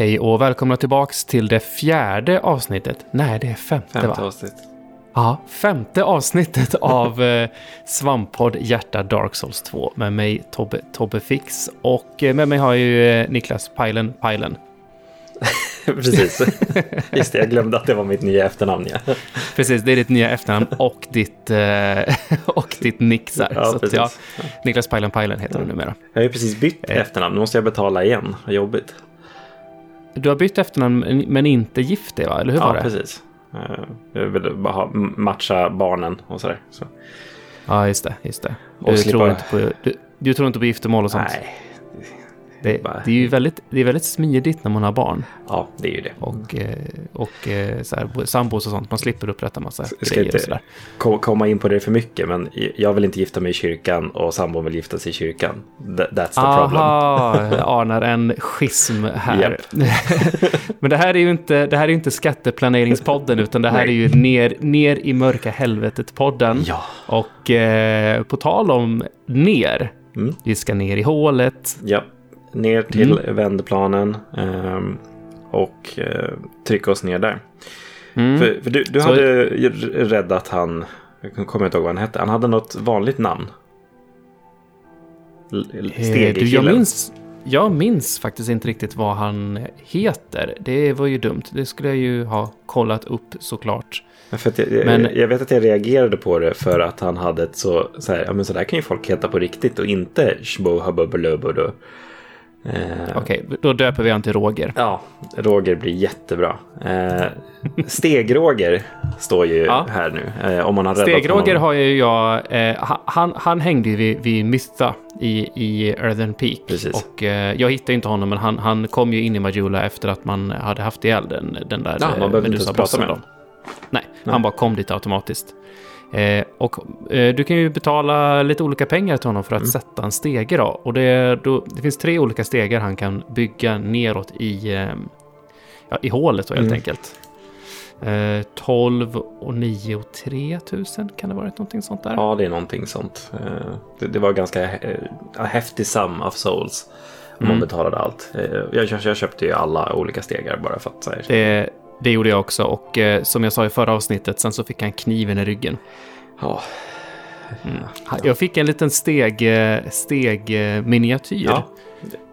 Hej och välkomna tillbaks till det fjärde avsnittet. Nej, det är femte, Femte va? avsnitt. Ja, femte avsnittet av eh, Svamppodd Hjärta Dark Souls 2 med mig Tobbe, Tobbe Fix och eh, med mig har jag ju eh, Niklas Pajlen Pajlen. Precis. Just det, jag glömde att det var mitt nya efternamn. Ja. Precis, det är ditt nya efternamn och ditt, eh, och ditt nick. Så. Ja, så ja, Niklas Pajlen Pajlen heter du numera. Jag har ju precis bytt Eh. efternamn, nu måste jag betala igen. Vad jobbigt. Du har bytt efternamn men inte gift dig, va? Eller hur var Ja, det? precis. Eh, Jag ville bara ha, matcha barnen och sådär. Så. Ja, just det. Just det. Du, tror inte på, du, du tror inte på giftermål och sånt? Nej, Det, bara- det är ju väldigt, det är väldigt smidigt när man har barn. ja det är ju det. och, eh, och eh, så här, sambos och sånt. Man slipper upprätta massa ska grejer inte- och sådär. Ko- Komma in på det för mycket, men jag vill inte gifta mig i kyrkan och sambon vill gifta sig i kyrkan. Th- That's the problem. Aha, jag anar en schism här. Men det här är ju inte, det här är inte skatteplaneringspodden, utan det här Nej. är ju ner, ner i mörka helvetet-podden. Ja. Och eh, på tal om ner, Mm. vi ska ner i hålet. Ja, ner till Mm. vändplanen ehm, och eh, trycka oss ner där. Mm. För, för du, du hade räddat han, jag kommer inte ihåg vad han hette, han hade något vanligt namn. Eh, du, jag, Stegekillen. minns, jag minns faktiskt inte riktigt vad han heter. Det var ju dumt. Det skulle jag ju ha kollat upp såklart. För jag, Men- jag vet att jag reagerade på det för att han hade ett så, så här, ja men så där kan ju folk heta på riktigt och inte shbohabubbelubudu. Eh, Okej, då döper vi han till Roger. Ja, Roger blir jättebra. Eh, Steg-Roger står ju Ja. här nu. Eh, om man har Steg-Roger honom. har ju jag... Eh, ha- han, han hängde ju vid, vid Mista i, i Earthen Peak. Precis. Och eh, jag hittade inte honom, men han, han kom ju in i Majula efter att man hade haft ihjäl den, den där Ja, man eh, behövde inte ens prata med då. Nej, han bara kom dit automatiskt. Eh, och eh, du kan ju betala lite olika pengar till honom för Mm. att sätta en stege då. Och det, då, det finns tre olika stegar han kan bygga neråt i, eh, ja, i hålet då helt Mm. enkelt. Eh, 12 och 9 och 3 tusen kan det vara någonting sånt där? Ja, det är någonting sånt. Eh, det, det var ganska eh, häftig sum of souls. Om man Mm. betalade allt. Eh, jag, jag, jag köpte ju alla olika stegar bara för att säga. Det, det gjorde jag också och eh, som jag sa i förra avsnittet, sen så fick han kniven i ryggen. Ja, Han- Jag fick en liten steg, eh, steg eh, ja.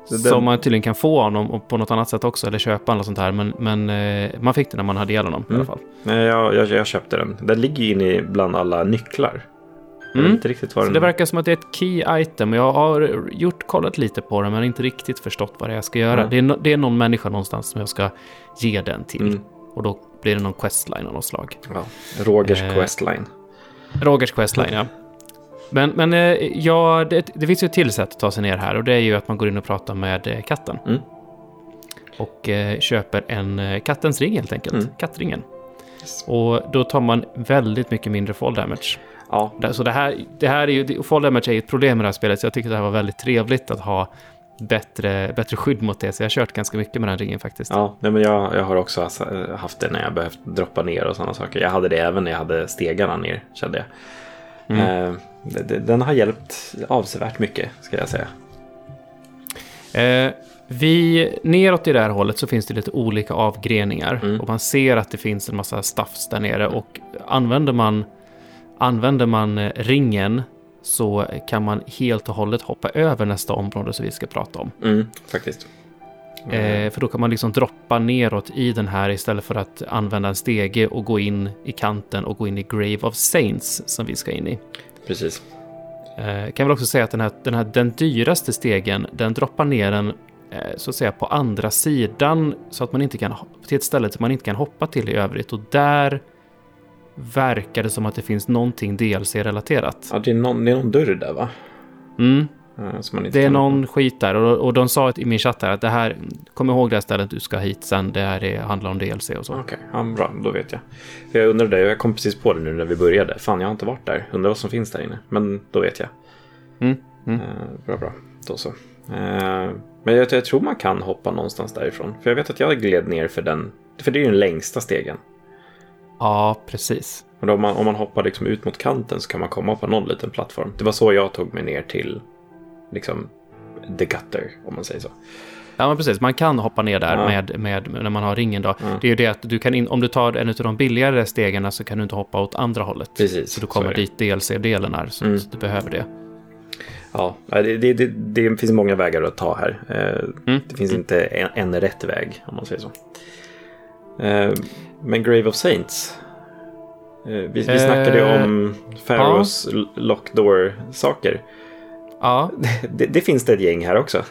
Den- Som man tydligen kan få honom och på något annat sätt också, eller köpa eller sånt här. Men, men eh, man fick det när man hade ihjäl honom i Mm. alla fall. Nej, jag, jag, jag köpte den. Den ligger ju inne i bland alla nycklar. Mm. inte riktigt vad Så den... det verkar som att det är ett key item. Jag har gjort, kollat lite på det, men inte riktigt förstått vad det är jag ska göra. Nej. Det, är det är någon människa någonstans som jag ska ge den till. Och då blir det någon questline av något slag. Ja, Rogers Eh, questline. Rogers questline, ja. Men, men eh, ja, det, det finns ju ett till sätt att ta sig ner här och det är ju att man går in och pratar med eh, katten. Mm. Och eh, köper en kattens ring helt enkelt. Mm. Kattringen. Och då tar man väldigt mycket mindre fall damage. Ja, Så det här, det här är ju, fall damage är ju ett problem med det här spelet, så jag tycker det här var väldigt trevligt att ha bättre, bättre skydd mot det. Så jag har kört ganska mycket med den ringen faktiskt. Ja, nej, men jag, jag har också alltså, haft det när jag behövt droppa ner och sådana saker. Jag hade det även när jag hade stegarna ner, kände jag. Mm. Eh, den har hjälpt avsevärt mycket, ska jag säga. Eh, vi, neråt i det här hållet så finns det lite olika avgreningar. Mm. Och man ser att det finns en massa staffs där nere. Och använder man, använder man eh, ringen så kan man helt och hållet hoppa över nästa område som vi ska prata om. Mm, faktiskt. Eh, för då kan man liksom droppa neråt i den här istället för att använda en stege och gå in i kanten och gå in i Grave of Saints som vi ska in i. Precis. Eh, kan väl också säga att den här, den här den dyraste stegen, den droppar ner den eh, så att säga på andra sidan så att man inte kan till ett ställe som man inte kan hoppa till i övrigt och där verkar det som att det finns någonting DLC-relaterat. Ja, det är, någon, det är någon dörr där, va? Mm, Eh, det är någon skit där och, och de sa i min chatt här att det här, kom ihåg det här stället du ska hit sen, det här är, handlar om DLC och så. Okej, ja, bra, då vet jag. För jag undrade, jag kom precis på det nu när vi började. Fan, jag har inte varit där. Undrar vad som finns där inne. Men då vet jag. Mm, mm. Eh, bra, bra. Då så. Eh, men jag, jag tror man kan hoppa någonstans därifrån. För jag vet att jag gled ner för den. För det är ju den längsta stegen. Ja, precis. Då om, man, om man hoppar liksom ut mot kanten så kan man komma på någon liten plattform. Det var så jag tog mig ner till liksom the gutter, om man säger så. Ja, men precis. Man kan hoppa ner där Ja. med, med, när man har ringen då. Det är ju det att du kan in, om du tar en av de billigare stegen så kan du inte hoppa åt andra hållet. Precis, Så du så kommer det. dit DLC-delen är, så Mm. du behöver det. Ja, det, det, det, det finns många vägar att ta här. Eh, Mm. Det finns inte en, en rätt väg, om man säger så. Eh, Men Grave of Saints. eh, Vi, vi Eh, snackade om Pharaohs ja. Lockdoor-saker. Ja. Det, det finns det ett gäng här också.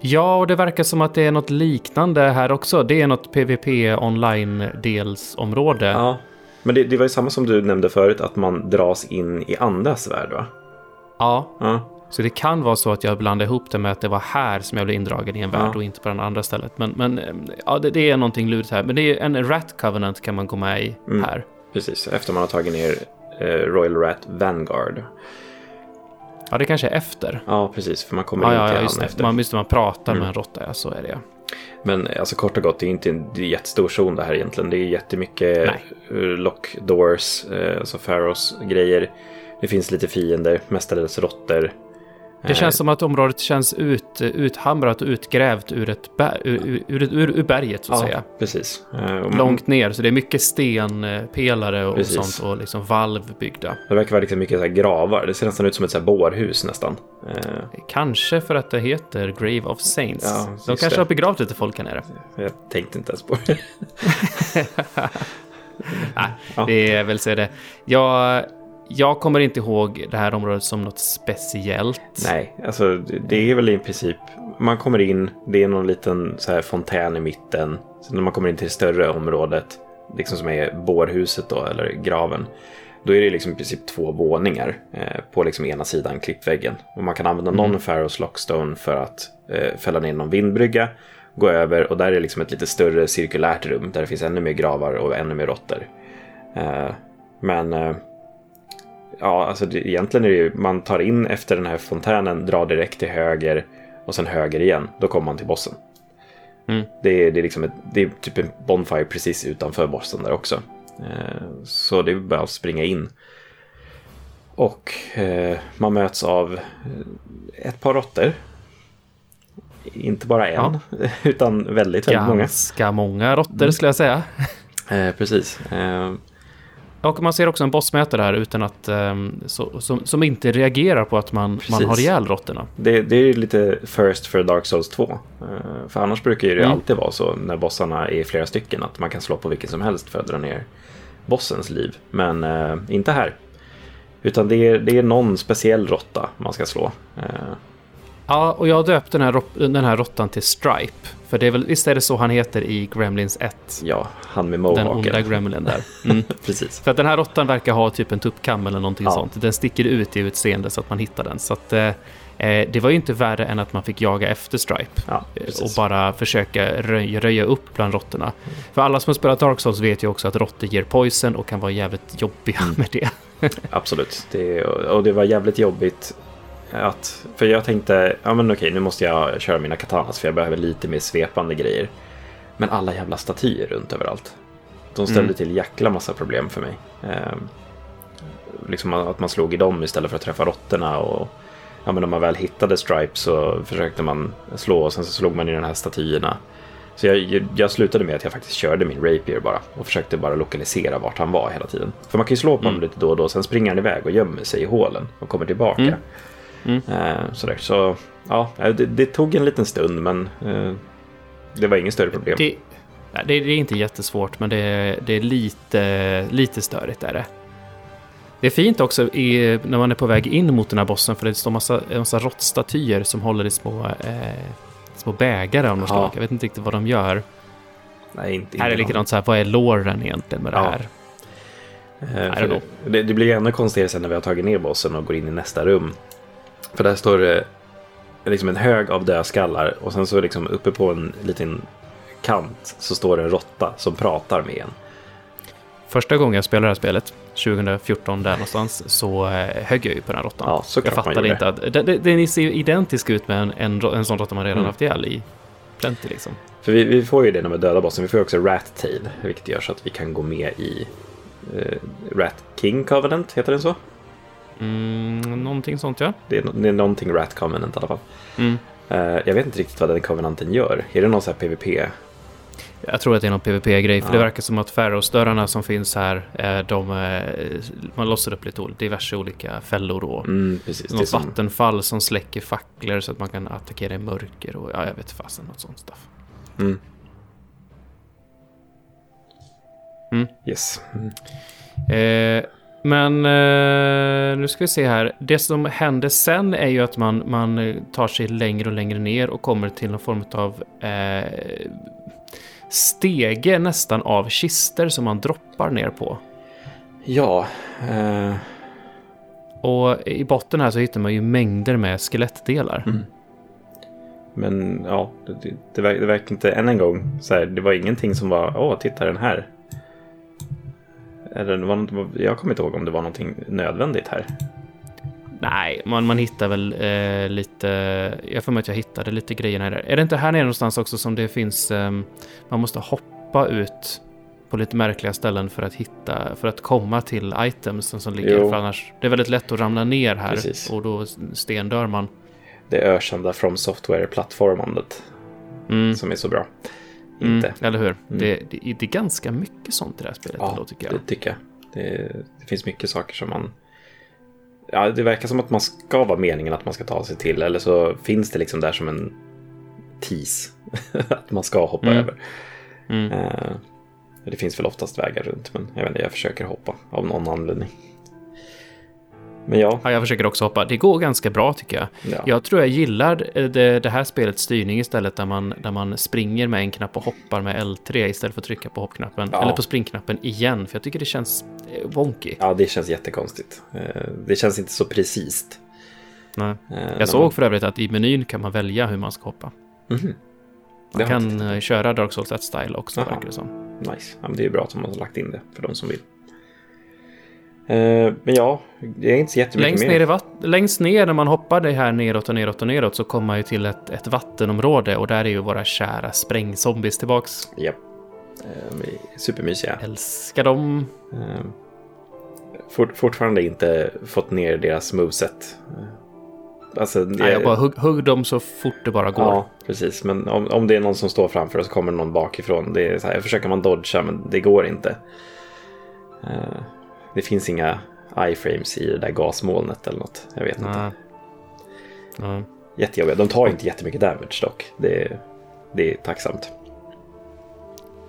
ja, och det verkar som att det är något liknande här också. Det är något PVP online-delsområde. Ja, men det, det var ju samma som du nämnde förut, att man dras in i andras värld, va? ja. Ja, Så det kan vara så att jag blandade ihop det med att det var här som jag blev indragen i en värld Ja. och inte på det andra stället. Men, men eh, ja, det, det är någonting lurigt här. Men det är en Rat Covenant kan man gå med i Mm. här. precis. Efter man har tagit ner eh, Royal Rat Vanguard. Ja, det kanske är efter. Ja, precis, för man kommer Ja, in till ja just efter. Man, just det, man pratar Mm. med en råtta, ja, så är det. Men alltså kort och gott, det är inte en jättestor zon det här egentligen. Det är jättemycket Nej. eh, lock doors, eh, alltså Pharaohs grejer. Det finns lite fiender, mestadels råttor. Det känns som att området känns ut, uthamrat och utgrävt ur, ett ber, ur, ur, ur, ur berget, så att ja, säga. precis. Eh, man- Långt ner, så det är mycket stenpelare och Precis. sånt och liksom valv byggda. Det verkar vara liksom mycket så gravar. Det ser nästan ut som ett så här bårhus nästan. Eh, Kanske för att det heter Grave of Saints. Ja, De kanske har begravt lite folk här nere. jag tänkte inte ens på det. Nej, Ja. det är väl så det. Jag, jag kommer inte ihåg det här området som något speciellt. Nej, alltså det- är väl i princip. Man kommer in, det är någon liten så här fontän i mitten. Sen när man kommer in till det större området, liksom som är bårhuset då, eller graven. Då är det liksom i princip två våningar eh, på liksom ena sidan klippväggen. Och man kan använda någon Pharaohs Lockstone för att eh, fälla ner någon vindbrygga, gå över och där är liksom ett lite större cirkulärt rum där det finns ännu mer gravar och ännu mer råttor. Eh, men eh, Ja, alltså det, egentligen är det ju, man tar in efter den här fontänen, drar direkt till höger och sen höger igen. Då kommer man till bossen. Mm. Det, är, det, är liksom ett, det är typ en Bonfire precis utanför bossen där också. Eh, så det är bara att springa in. Och eh, man möts av eh, ett par råttor. Inte bara en, utan väldigt, väldigt många. Ganska många råttor skulle jag säga. Precis. Och man ser också en bossmätare här utan att, ehm, så, som, som inte reagerar på att man, man har ihjäl råttorna. Det, det är lite first för Dark Souls 2. Eh, För annars brukar ju det Mm. alltid vara så när bossarna är flera stycken att man kan slå på vilken som helst för att dra ner bossens liv. Men eh, inte här. Utan det är, det är någon speciell råtta man ska slå. Eh, Ja, och jag döpte den här, den här råttan till Stripe. För det är väl, visst är det så han heter i Gremlins 1? ja, han med Den onda mohawken. gremlin där. Mm. Precis. För att den här råttan verkar ha typ en tuppkam eller någonting Ja. sånt. Den sticker ut i utseende så att man hittar den. Så att eh, eh, det var ju inte värre än att man fick jaga efter Stripe. Ja, Eh, Och bara försöka röja, röja upp bland råttorna. För alla som har spelat Dark Souls vet ju också att råttor ger poison och kan vara jävligt jobbiga Mm. med det. Absolut. Det, och det var jävligt jobbigt att... För jag tänkte, ja men okej, nu måste jag köra mina katanas för jag behöver lite mer svepande grejer. Men alla jävla statyer runt överallt. De ställde Mm. till jäkla massa problem för mig. Ehm, liksom att man slog i dem istället för att träffa råttorna. Och, ja, men när man väl hittade Stripes så försökte man slå och sen så slog man i de här statyerna. Så jag, jag slutade med att jag faktiskt körde min rapier bara och försökte bara lokalisera vart han var hela tiden. För man kan ju slå på honom lite då och då, sen springer han iväg och gömmer sig i hålen och kommer tillbaka. Mm. Mm. Eh, sådär. Så ja, det, det tog en liten stund men eh, det var inget större problem. Det, det, det är inte jättesvårt, men det, är- det är lite, lite störigt. Är det. det är fint också i, när man är på väg in mot den här bossen, för det står massa, massa råttstatyer som håller i små, eh, små bägare av något Ja. slag. Jag vet inte riktigt vad de gör. Nej, inte, Här är inte likadant så här, vad är låren egentligen med det Ja. här? Eh, det, det blir ännu konstigare sen när vi har tagit ner bossen och går in i nästa rum. För där står det liksom en hög av dödskallar och sen så liksom uppe på en liten kant så står det en råtta som pratar med en. Första gången jag spelade det här spelet, 2014 där någonstans, så eh, högg jag ju på den råttan. Ja, jag fattade inte att... Den, ser ju identisk ut med en, en, en sån råtta man redan Mm. haft ihjäl i Plenty liksom. För vi, vi får ju det när vi dödar bossen. Vi får ju också Rat Tail, vilket gör så att vi kan gå med i eh, Rat King Covenant, heter den så? Mm, någonting sånt ja. Det är, det är någonting Rat Covenant i alla fall. Mm. Eh, jag vet inte riktigt vad den Covenanten gör. Är det någon sån här PVP? Jag tror att det är någon PVP-grej, för Ja. det verkar som att Pharaohs-dörrarna som finns här, eh, de, eh, man lossar upp lite diverse olika fällor och Mm, precis. Något som, vattenfall som släcker facklor så att man kan attackera i mörker och ja, jag vet fasen, något sånt stuff. mm. Mm. Yes. Mm. Eh, men eh, nu ska vi se här. Det som händer sen är ju att man, man eh, tar sig längre och längre ner och kommer till någon form av eh, stege nästan av kister som man droppar ner på. Ja. Eh, Och i botten här så hittar man ju mängder med skelettdelar. Mm. men ja, det, det, det, verkar, det verkar inte än en gång så här. Det var ingenting som var åh, titta den här. Eller det var, något- jag kommer inte ihåg om det var någonting nödvändigt här. Nej, man, man hittar väl eh, lite... Jag får mig att jag hittade lite grejer här. Är det inte här nere någonstans också som det finns... ehm, man måste hoppa ut på lite märkliga ställen för att hitta... För att komma till itemsen som ligger. Jo. För annars... Det är väldigt lätt att ramla ner här. Precis. Och då stendör man. Det ökända From Software-plattformandet Mm. som är så bra. Inte. Mm, eller hur? Det, det, det är ganska mycket sånt i det här spelet Ja, ändå, tycker jag. det tycker jag. Det, det finns mycket saker som man... Ja, det verkar som att man ska vara meningen att man ska ta sig till. Eller så finns det liksom där som en tease. att man ska hoppa Mm. över. Mm. Eh, det finns väl oftast vägar runt. Men jag vet inte, jag försöker hoppa av någon anledning. Men ja. Ja, jag försöker också hoppa. Det går ganska bra tycker jag. ja. Jag tror jag gillar eh, det, det här spelets styrning istället där man, där man springer med en knapp och hoppar med L3 istället för att trycka på hoppknappen. Ja. Eller på springknappen igen, för jag tycker det känns eh, wonky. ja, det känns jättekonstigt. Eh, det känns inte så precis. Nej. Jag såg för övrigt att i menyn kan man välja hur man ska hoppa. Man... Det Man kan köra Dark Souls 1-style också, verkar det som. Nice. Ja, men det är ju bra att de har lagt in det för de som vill. Eh, men ja, det är inte så jättemycket Längst mer. ner, i längst ner när man hoppar det här neråt och neråt och neråt så kommer man ju till ett, ett vattenområde och där är ju våra kära sprängzombies tillbaks. Japp. Eh, supermysiga. Älskar dem. Eh, fort, fortfarande inte fått ner deras moveset. Alltså, det, Nej, jag bara hugg, hugg dem så fort det bara går. Ja, precis. Men om, om det är någon som står framför och så kommer någon bakifrån. Det är så här, försöker man dodga, men det går inte. Det finns inga iframes i det där gasmolnet eller något. Jag vet inte. Nej. Nej. Jättejobbiga. De tar inte jättemycket damage dock. Det är, det är tacksamt.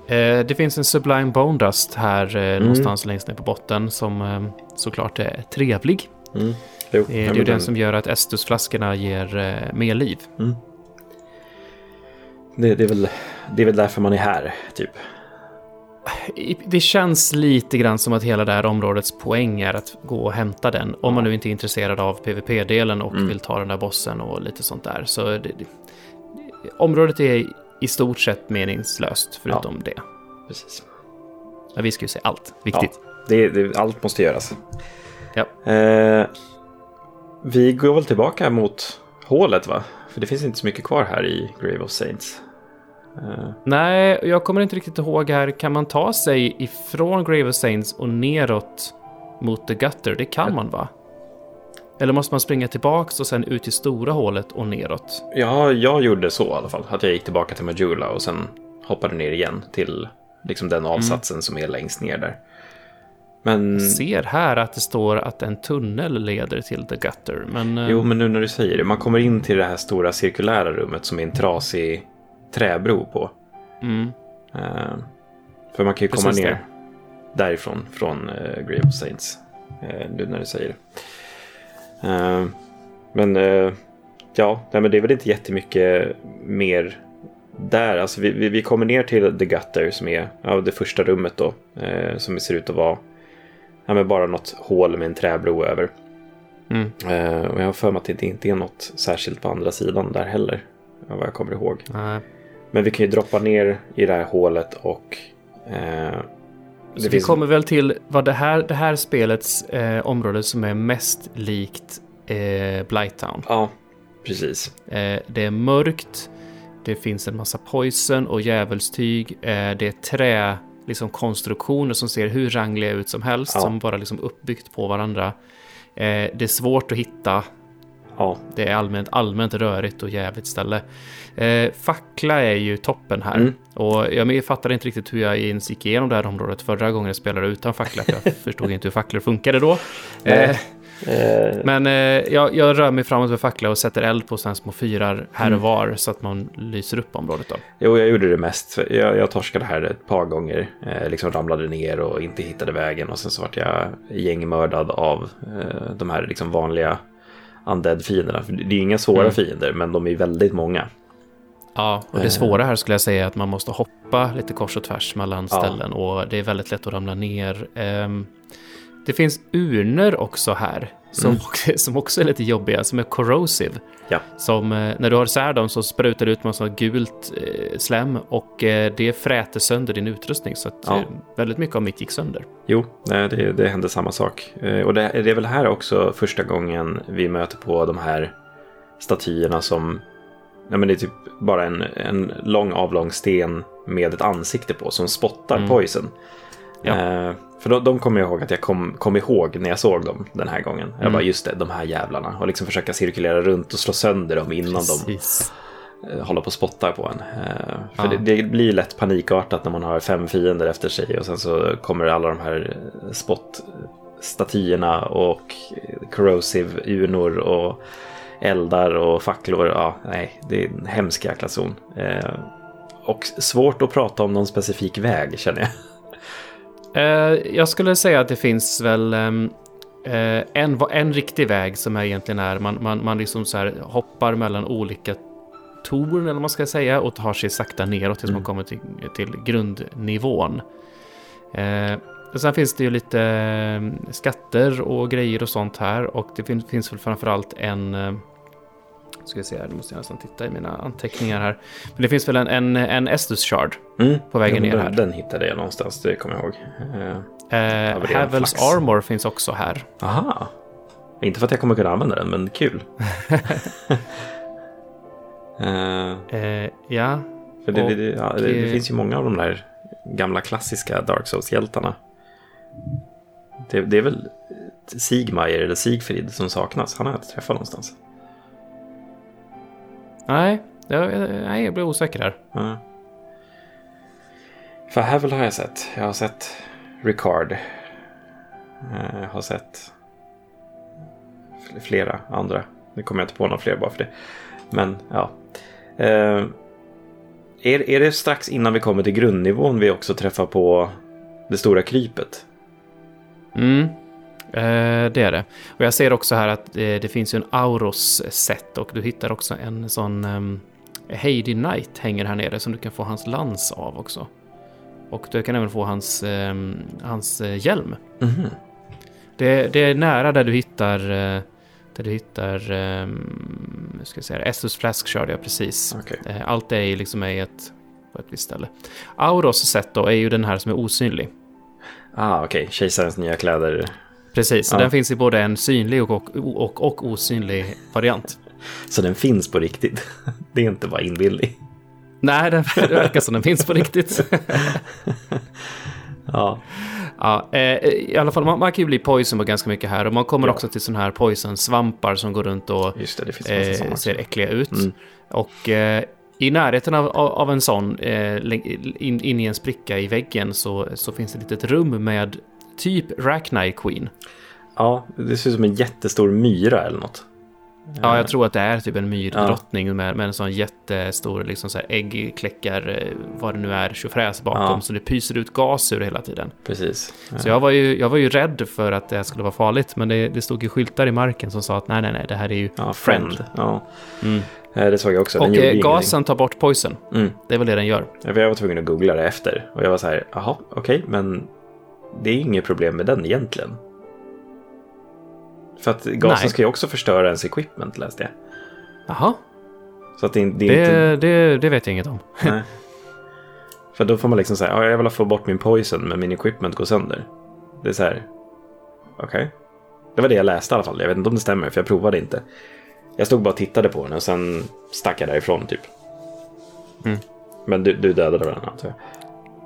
Eh, det finns en Sublime Bone Dust här Mm. eh, någonstans längst ner på botten som eh, såklart är trevlig. Mm. Jo, Det är, ju men den som gör att Estus-flaskorna ger mer liv. det, det, är väl, det är väl därför man är här, typ. Det känns lite grann som att hela det här områdets poäng är att gå och hämta den. Om man nu inte är intresserad av PVP-delen och Mm. vill ta den där bossen och lite sånt där. Så det, det, området är i stort sett meningslöst förutom det. Precis. Men vi ska ju se allt. Viktigt. Det, det, allt måste göras. Ja. Eh, vi går väl tillbaka mot hålet, va? För det finns inte så mycket kvar här i Grave of Saints. Eh, Nej, jag kommer inte riktigt ihåg här. Kan man ta sig ifrån Grave of Saints och neråt mot The Gutter? Det kan man va? Eller måste man springa tillbaks och sen ut i stora hålet och neråt? ja, jag gjorde så i alla fall. Att jag gick tillbaka till Majula och sen hoppade ner igen till liksom den avsatsen som är längst ner där. Men, Jag ser här att det står att en tunnel leder till The Gutter, men... eh, jo, men nu när du säger det. Man kommer in till det här stora cirkulära rummet som är en trasig träbro på. Mm, Eh, för man kan ju komma Precis ner det. därifrån, från uh, Grave of Saints. Uh, nu när du säger det. Eh, men ja, nej, men det är väl inte jättemycket mer där. Alltså, vi, vi, vi kommer ner till The Gutter som är ja, det första rummet då. som ser ut att vara ja, men bara något hål med en träbro över. mm, och jag har för mig att det inte är något särskilt på andra sidan där heller. Vad jag kommer ihåg. nej. Men vi kan ju droppa ner i det här hålet och... Eh, Så vi kommer väl till vad det här, det här spelets eh, område som är mest likt eh, Blighttown. Ja, precis. Eh, det är mörkt, det finns en massa poison och djävulstyg, eh, det är trä, liksom konstruktioner som ser hur rangliga ut som helst, Ja. som bara liksom uppbyggt på varandra. Eh, det är svårt att hitta Ja. Det är allmänt, allmänt rörigt och jävligt ställe. Eh, fackla är ju toppen här. Mm. Och jag fattar inte riktigt hur jag ens gick igenom det här området förra gången jag spelade utan fackla. För jag förstod inte hur facklor funkade då. Eh, Eh, men eh, jag, jag rör mig framåt med fackla och sätter eld på sådana små fyrar här och Mm. var så att man lyser upp området. Då. Jo, jag gjorde det mest. Jag, jag torskade här ett par gånger. Eh, liksom ramlade ner och inte hittade vägen. Och sen så vart jag gängmördad av eh, de här liksom vanliga undead-fienderna. Det är inga svåra Mm. fiender, men de är väldigt många. Ja, och det svåra här skulle jag säga är att man måste hoppa lite kors och tvärs mellan Ja. ställen och det är väldigt lätt att ramla ner. Det finns urnor också här som, Mm. som också är lite jobbiga, som är corrosive. Ja. Som eh, när du har isär dem så sprutar det ut massa gult eh, slem och eh, det fräter sönder din utrustning så att Ja. eh, väldigt mycket av mitt gick sönder. Jo, det, det hände samma sak. Eh, Och det, det är väl här också första gången vi möter på de här statyerna som... Ja, men det är typ bara en, en lång avlång sten med ett ansikte på som spottar Mm. poison. Ja. Eh, för de, de kommer jag ihåg att jag kom, kom ihåg när jag såg dem den här gången. Jag Mm. bara, just det, de här jävlarna. Och liksom försöka cirkulera runt och slå sönder dem innan de Precis. eh, håller på och spottar på en. Eh, för Ja. det, det blir lätt panikartat när man har fem fiender efter sig och sen så kommer alla de här spottstatyerna och corrosive urnor och eldar och facklor. Ja, nej, det är en hemsk jäkla zon. Eh, och svårt att prata om någon specifik väg känner jag. Eh, jag skulle säga att det finns väl ehm, eh, en, en riktig väg som är egentligen är man, man, man liksom så här hoppar mellan olika torn eller vad man ska säga och tar sig sakta neråt tills man kommer till, till grundnivån. Eh, och sen finns det ju lite eh, skatter och grejer och sånt här och det finns, finns väl framförallt en eh, ska vi se här, nu måste jag nästan titta i mina anteckningar här. Men det finns väl en, en, en Estus Shard Mm. på vägen Ja, ner här. Den hittade jag någonstans, det kommer jag ihåg. Eh, en Havels? Armor finns också här. aha. Inte för att jag kommer kunna använda den, men kul. Eh, ja, För det, Och, det, ja, det, det finns ju många av de där gamla klassiska Dark Souls-hjältarna. Det, det är väl Sigmeier eller Sigfrid som saknas. Han har jag inte träffat någonstans. Nej, jag, nej, jag blir osäker där. Ja. För Havel har jag sett. Jag har sett Ricard. Eh, Jag har sett fl- flera andra. Nu kommer jag inte på några fler bara för det. Men ja. Eh, Är, är det strax innan vi kommer till grundnivån vi också träffar på det stora krypet? Mm, eh, det är det. Och jag ser också här att eh, det finns ju en Auros-set och du hittar också en sån um, Heidi Knight hänger här nere som du kan få hans lans av också. Och du kan även få hans, ehm, hans eh, hjälm. Mhm. Det, det är nära där du hittar, eh, där du hittar, um, hur ska jag säga? Estus Flask Shard, ja precis. Okej. Eh, Allt är liksom i ett, på ett visst ställe. Auros set då är ju den här som är osynlig. Ah, okej. Kejsarens nya kläder. Precis, så Ja. den finns i både en synlig och, och, och, och osynlig variant. Så den finns på riktigt. Det är inte bara inbildning. Nej, den, det verkar som den finns på riktigt. Ja. ja, eh, I alla fall, man, man kan ju bli poison på ganska mycket här och man kommer Ja. också till sådana här poison-svampar som går runt och Just det, det eh, ser äckliga ut. Mm. Och eh, i närheten av, av, en sån, eh, in, in i en spricka i väggen, så, så finns det ett litet rum med typ Rackney Queen. Ja, det ser ut som en jättestor myra eller något. Ja, jag tror att det är typ en myrdrottning med, med en sån jättestor liksom så här äggkläckar, eh, vad det nu är, tjofräs bakom, Ja. så det pyser ut gas ur hela tiden. Precis. Så jag var, ju, jag var ju rädd för att det här skulle vara farligt, men det, det stod ju skyltar i marken som sa att nej, nej, nej, det här är ju Ja, friend. Ja, Mm. Eh, det såg jag också. Den Och eh, gasen tar bort poison. Mm. Det är väl det den gör. Ja, Jag var tvungen att googla det efter. Och jag var så här, jaha, okej, men det är inget problem med den egentligen. För att gasen Nej. ska ju också förstöra ens equipment, läste jag. Jaha, Så att det, det är inte... det, det, det vet jag inget om. Nej. För då får man liksom säga, ja, jag vill få bort min poison men min equipment går sönder. Det är så här, okej. Det var det jag läste i alla fall. Jag vet inte om det stämmer för jag provade inte. Jag stod bara och tittade på den och sen stack jag därifrån typ. Mm. Men du, du dödade den antar jag?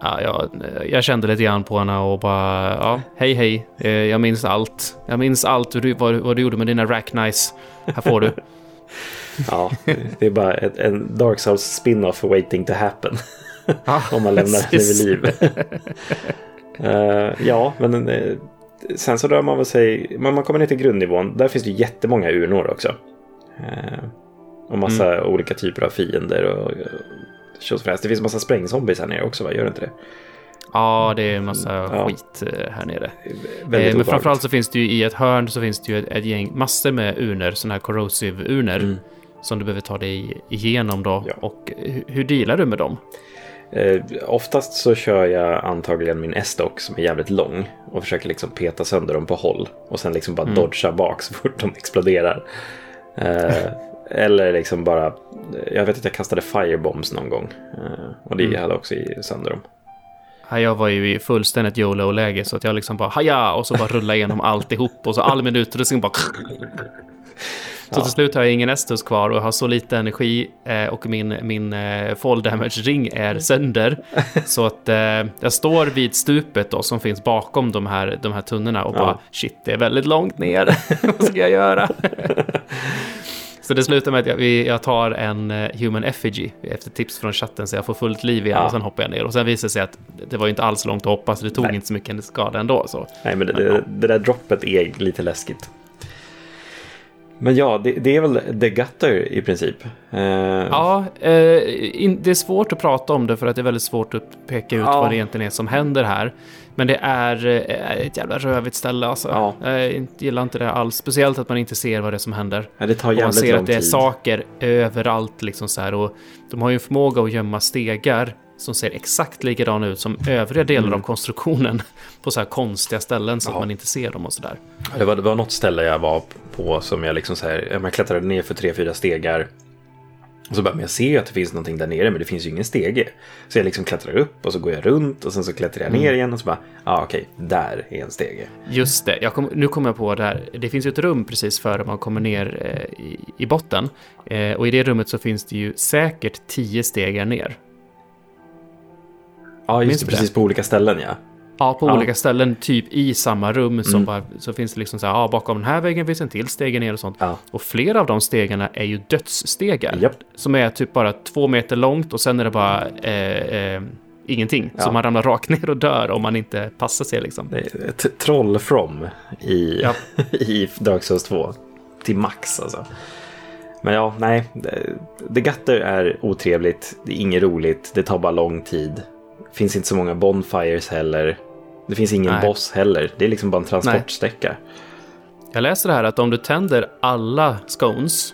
Ja, jag, jag kände lite grann på henne och bara, ja, hej hej, eh, jag minns allt. Jag minns allt du, vad, vad du gjorde med dina rack nice. Här får du. ja, det är bara ett, en Dark Souls spin-off waiting to happen. Ja, Om man lämnar henne vid liv. Eh, ja, men eh, sen så rör man väl sig, men man kommer ner till grundnivån. Där finns det jättemånga urnor också. Eh, och massa Mm. olika typer av fiender och, och Det finns massa sprängzombies här nere också, va? Gör det inte det? Ja, det är en massa Ja. skit eh, här nere. Väldigt Eh, men framförallt så finns det ju i ett hörn så finns det ju ett, ett gäng, massor med urnor, sådana här corrosive urnor Mm. som du behöver ta dig igenom då. Ja. Och hur, hur dealar du med dem? Eh, oftast så kör jag antagligen min S-dock som är jävligt lång och försöker liksom peta sönder dem på håll och sen liksom bara Mm. dodga bak så fort de exploderar. Eh, eller liksom bara, jag vet att jag kastade firebombs någon gång eh, och det Mm. hade också i sönder dem. Ja, Jag var ju i fullständigt YOLO-läge så att jag liksom bara haja och så bara rulla igenom alltihop och så all min utrustning bara... Så Ja. till slut har jag ingen Estus kvar och har så lite energi eh, och min, min eh, fall damage-ring är sönder. Så att eh, jag står vid stupet då som finns bakom de här, de här tunnorna och Ja. bara shit, det är väldigt långt ner. Vad ska jag göra? Så det slutar med att jag, vi- jag tar en eh, human effigy efter tips från chatten så jag får fullt liv igen Ja. och sen hoppar jag ner. Och sen visar det sig att det var ju inte alls långt att hoppa så det tog Nej. inte så mycket skada ändå. Så. Nej, men det, Men, det, det där droppet är lite läskigt. Men ja, det, det är väl The Gutter i princip. Eh, Ja, eh, in, det är svårt att prata om det för att det är väldigt svårt att peka ut Ja. vad det egentligen är som händer här. Men det är eh, ett jävla rövigt ställe alltså. Ja. Jag inte- gillar inte det alls. Speciellt att man inte ser vad det är som händer. ja, det tar Och man jävligt ser att det är tid. saker överallt liksom så här. Och de har ju en förmåga att gömma stegar som ser exakt likadana ut som övriga delar Mm. av konstruktionen på så här konstiga ställen så att Ja. man inte ser dem och sådär. Det var, det var något ställe jag var på som jag liksom så här, man klättrade ner för tre, fyra stegar. Och så bara, men jag ser ju att det finns någonting där nere, men det finns ju ingen stege. Så jag liksom klättrar upp och så går jag runt och sen så klättrar jag ner Mm. igen och så bara, ja ah, okej, där är en stege. Just det, kom, nu kommer jag på det här. Det finns ju ett rum precis före man kommer ner eh, i, i botten. Eh, och i det rummet så finns det ju säkert tio stegar ner. Ja, just det? precis på olika ställen ja. Ja, på Ja. olika ställen, typ i samma rum, som Mm. bara, så finns det liksom så här, ja, bakom den här väggen finns en till stege ner och sånt. Ja, Och flera av de stegarna är ju dödsstegar. Japp. Som är typ bara två meter långt och sen är det bara eh, eh, ingenting. Ja. Så man ramlar rakt ner och dör om man inte passar sig liksom. det är ett troll from i, Ja. i Dark Souls 2. Till max alltså. Men ja, nej. det- The Gutter är otrevligt. Det är inget roligt. Det tar bara lång tid. finns inte så många bonfires heller. Det finns ingen Nej. boss heller. Det är liksom bara en transportsträcka. Jag läser här att om du tänder alla scones,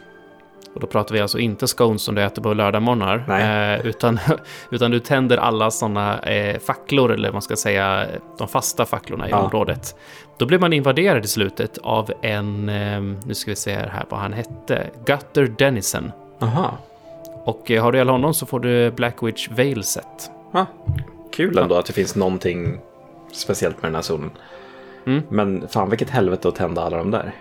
och då pratar vi alltså inte scones som du äter på lördagmorgnar, Nej. eh, utan, utan du tänder alla sådana eh, facklor, eller man ska säga, de fasta facklorna i Ja. området. Då blir man invaderad i slutet av en, eh, nu ska vi se här vad han hette, Gutter Dennison. Aha. Och eh, har du ihjäl honom så får du Black Witch Veil set. Kul ändå att det finns någonting speciellt med den här zonen. Mm. Men fan vilket helvete att tända alla de där.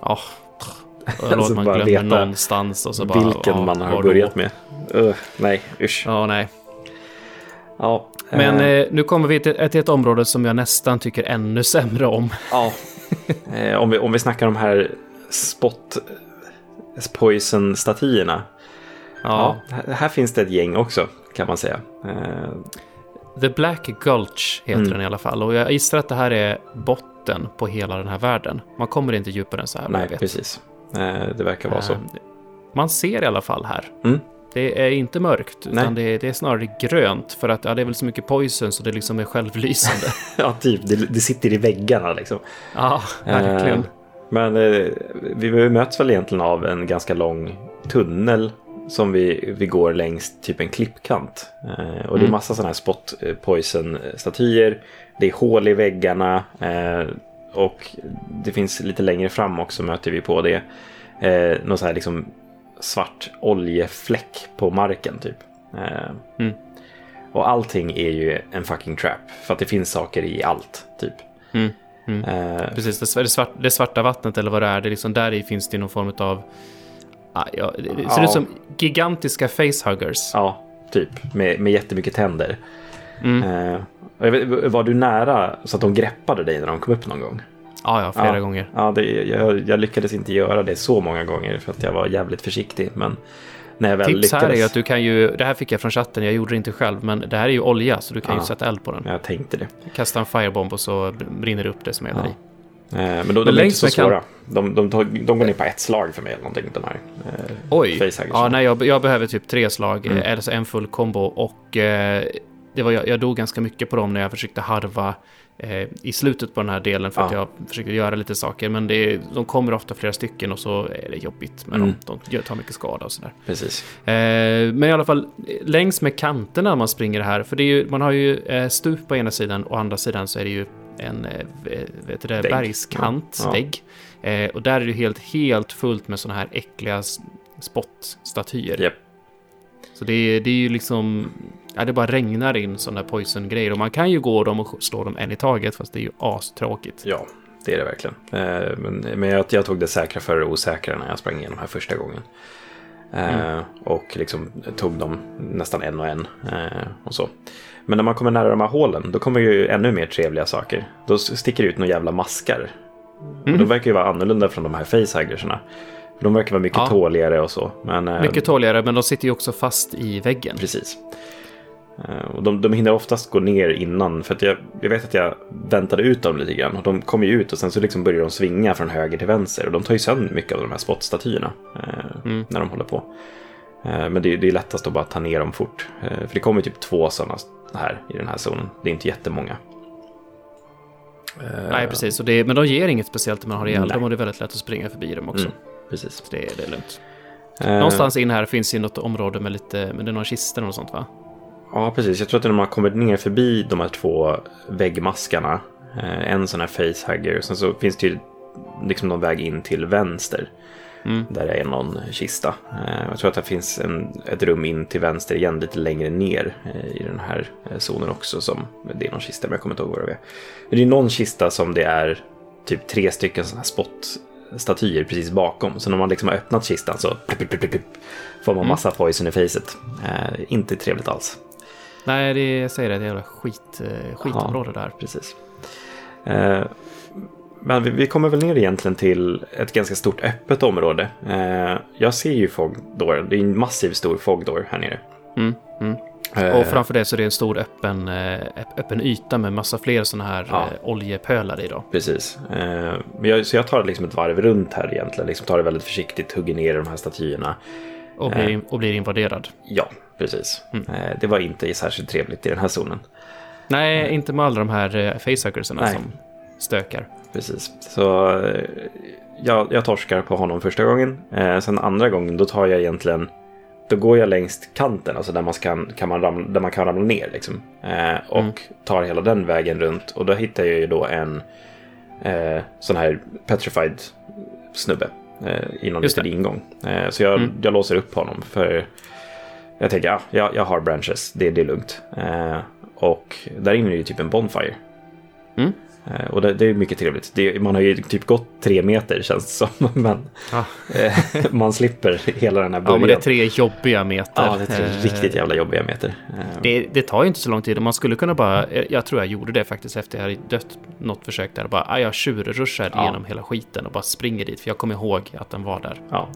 Ja, låt Alltså, man bara glömmer någonstans och så bara... Vilken ja, man har börjat med. Uh, nej, usch. Ja, nej. Ja, Men eh, eh, nu kommer vi till, till ett område som jag nästan tycker ännu sämre om. ja. eh, om, vi, om vi snackar de här spot poison-statyerna. Ja. Ja. här, här finns det ett gäng också kan man säga. The Black Gulch heter Mm. den i alla fall. Och jag gissar att det här är botten på hela den här världen. Man kommer inte djupare än så här. nej, precis. Eh, det verkar vara så. Eh, Man ser i alla fall här. Mm. Det är inte mörkt, Nej. utan det är, det är snarare grönt. För att ja, det är väl så mycket poison så det liksom är självlysande. Ja, typ. Det, det sitter i väggarna liksom. ja, verkligen. Eh, men eh, vi möts väl egentligen av en ganska lång tunnel som vi, vi går längs typ en klippkant. Eh, och det är Mm. massa sådana här spot eh, poison-statyer. Det är hål i väggarna. Eh, och det finns lite längre fram också möter vi på det. Eh, någon så här liksom svart oljefläck på marken typ. Eh, Mm. Och allting är ju en fucking trap. För att det finns saker i allt typ. Mm. Mm. Eh, Precis, det, svar- det, svart, det svarta vattnet eller vad det är, det liksom där i finns det någon form av... Ah, ja, det ser Ja. ut som gigantiska facehuggers. Ja, typ. Med, med jättemycket tänder. Mm. Eh, var du nära så att de greppade dig när de kom upp någon gång? Ja, ja flera ja, gånger. Ja, det, jag, jag, lyckades inte göra det så många gånger för att jag var jävligt försiktig. Men när jag väl Tips lyckades... här är att du kan ju, det här fick jag från chatten, jag gjorde det inte själv, men det här är ju olja så du kan ja, ju sätta eld på den. Jag tänkte det. Kasta en firebomb och så brinner det upp det som är där i. Eh, men de, de är inte så svåra. De, de, de, de går ner på ett slag för mig eller någonting. Den här, eh, Oj! Ja, nej, jag, jag, behöver typ tre slag, mm. eller så en full kombo. Och eh, det var, jag, jag dog ganska mycket på dem när jag försökte harva eh, i slutet på den här delen för ja. att jag försöker göra lite saker. Men det de kommer ofta flera stycken och så är det jobbigt med mm. dem. De tar mycket skada och sådär. Precis. Eh, men i alla fall längs med kanterna man springer här, för det är ju, man har ju eh, stup på ena sidan och andra sidan så är det ju en eh, vet det, bergskant, ja. vägg. Eh, och där är det helt, helt fullt med sådana här äckliga spottstatyer. Yep. Så det är, det är ju liksom, ja, det bara regnar in sådana här poison-grejer. Och man kan ju gå dem och slå dem en i taget, fast det är ju astråkigt. Ja, det är det verkligen. Eh, men men jag, jag tog det säkra för det osäkra när jag sprang igenom här första gången. Mm. och liksom tog dem nästan en och en och så. Men när man kommer nära de här hålen, då kommer ju ännu mer trevliga saker. Då sticker det ut några jävla maskar. Mm. Och de verkar ju vara annorlunda från de här facehuggerserna. De verkar vara mycket ja. tåligare och så. Men, eh, mycket tåligare, men de sitter ju också fast i väggen. Precis. Eh, och de, de hinner oftast gå ner innan, för att jag, jag vet att jag väntade ut dem lite grann. Och de kommer ju ut och sen så liksom börjar de svinga från höger till vänster. Och de tar ju sönder mycket av de här spottstatyerna eh, mm. när de håller på. Men det, det är lättast att bara ta ner dem fort. För det kommer typ två sådana här i den här zonen. Det är inte jättemånga. Nej, precis. Och det, men de ger inget speciellt när man har ihjäl dem och det är väldigt lätt att springa förbi dem också. Mm, precis. Så det, det är lugnt. Uh, Någonstans in här finns ju något område med lite, med det är någon kista och sånt va? Ja, precis. Jag tror att när man kommer ner förbi de här två väggmaskarna, eh, en sån här facehugger, och sen så finns det ju liksom någon väg in till vänster. Mm. Där är någon kista. Eh, jag tror att det finns en, ett rum in till vänster igen lite längre ner eh, i den här eh, zonen också. Som, det är någon kista men jag kommer inte ihåg vad det är. Men det är någon kista som det är typ tre stycken sådana här spot-statyer precis bakom. Så när man liksom har öppnat kistan så får man mm. massa poison i facet. Inte trevligt alls. Nej, det, säger det, det är jävla skit, skitområde ja, där. Precis. Men vi, vi, kommer väl ner egentligen till ett ganska stort öppet område. Eh, jag ser ju Fogdor, det är en massiv stor Fogdor här nere. Mm, mm. Eh, och framför det så är det en stor öppen, eh, öppen yta med massa fler sådana här ja. Oljepölar i. Då. Precis. Så jag tar liksom ett varv runt här egentligen, liksom tar det väldigt försiktigt, hugger ner de här statyerna. Och blir, och blir invaderad. Ja, precis. Mm. det var inte särskilt trevligt i den här zonen. Nej, inte med alla de här facehuggersarna som stökar. Precis. Så eh, jag, jag torskar på honom första gången. Eh, sen andra gången då tar jag egentligen då går jag längs kanten, alltså där man kan, kan man, ramla, där man kan ramla ner. Liksom. Eh, och mm. tar hela den vägen runt. Och då hittar jag ju då en eh, sån här petrified snubbe eh, i någon liten ingång. Eh, så jag, mm. jag låser upp honom. För jag tänker, ja, jag, jag har branches, det, det är lugnt. Eh, och där inne är ju typ en bonfire. Mm. Eh, och det, det, är mycket trevligt. Det, man har ju typ gått tre meter känns det som. Men ah. man slipper hela den här början. Ja, men det är tre jobbiga meter. Ja, det är tre eh, riktigt jävla jobbiga meter. Det, det, tar ju inte så lång tid. Man skulle kunna bara, jag tror jag gjorde det faktiskt efter jag hade dött något försök där. Bara, ah, jag tjurruschar ja. igenom hela skiten och bara springer dit. För jag kommer ihåg att den var där. Ja.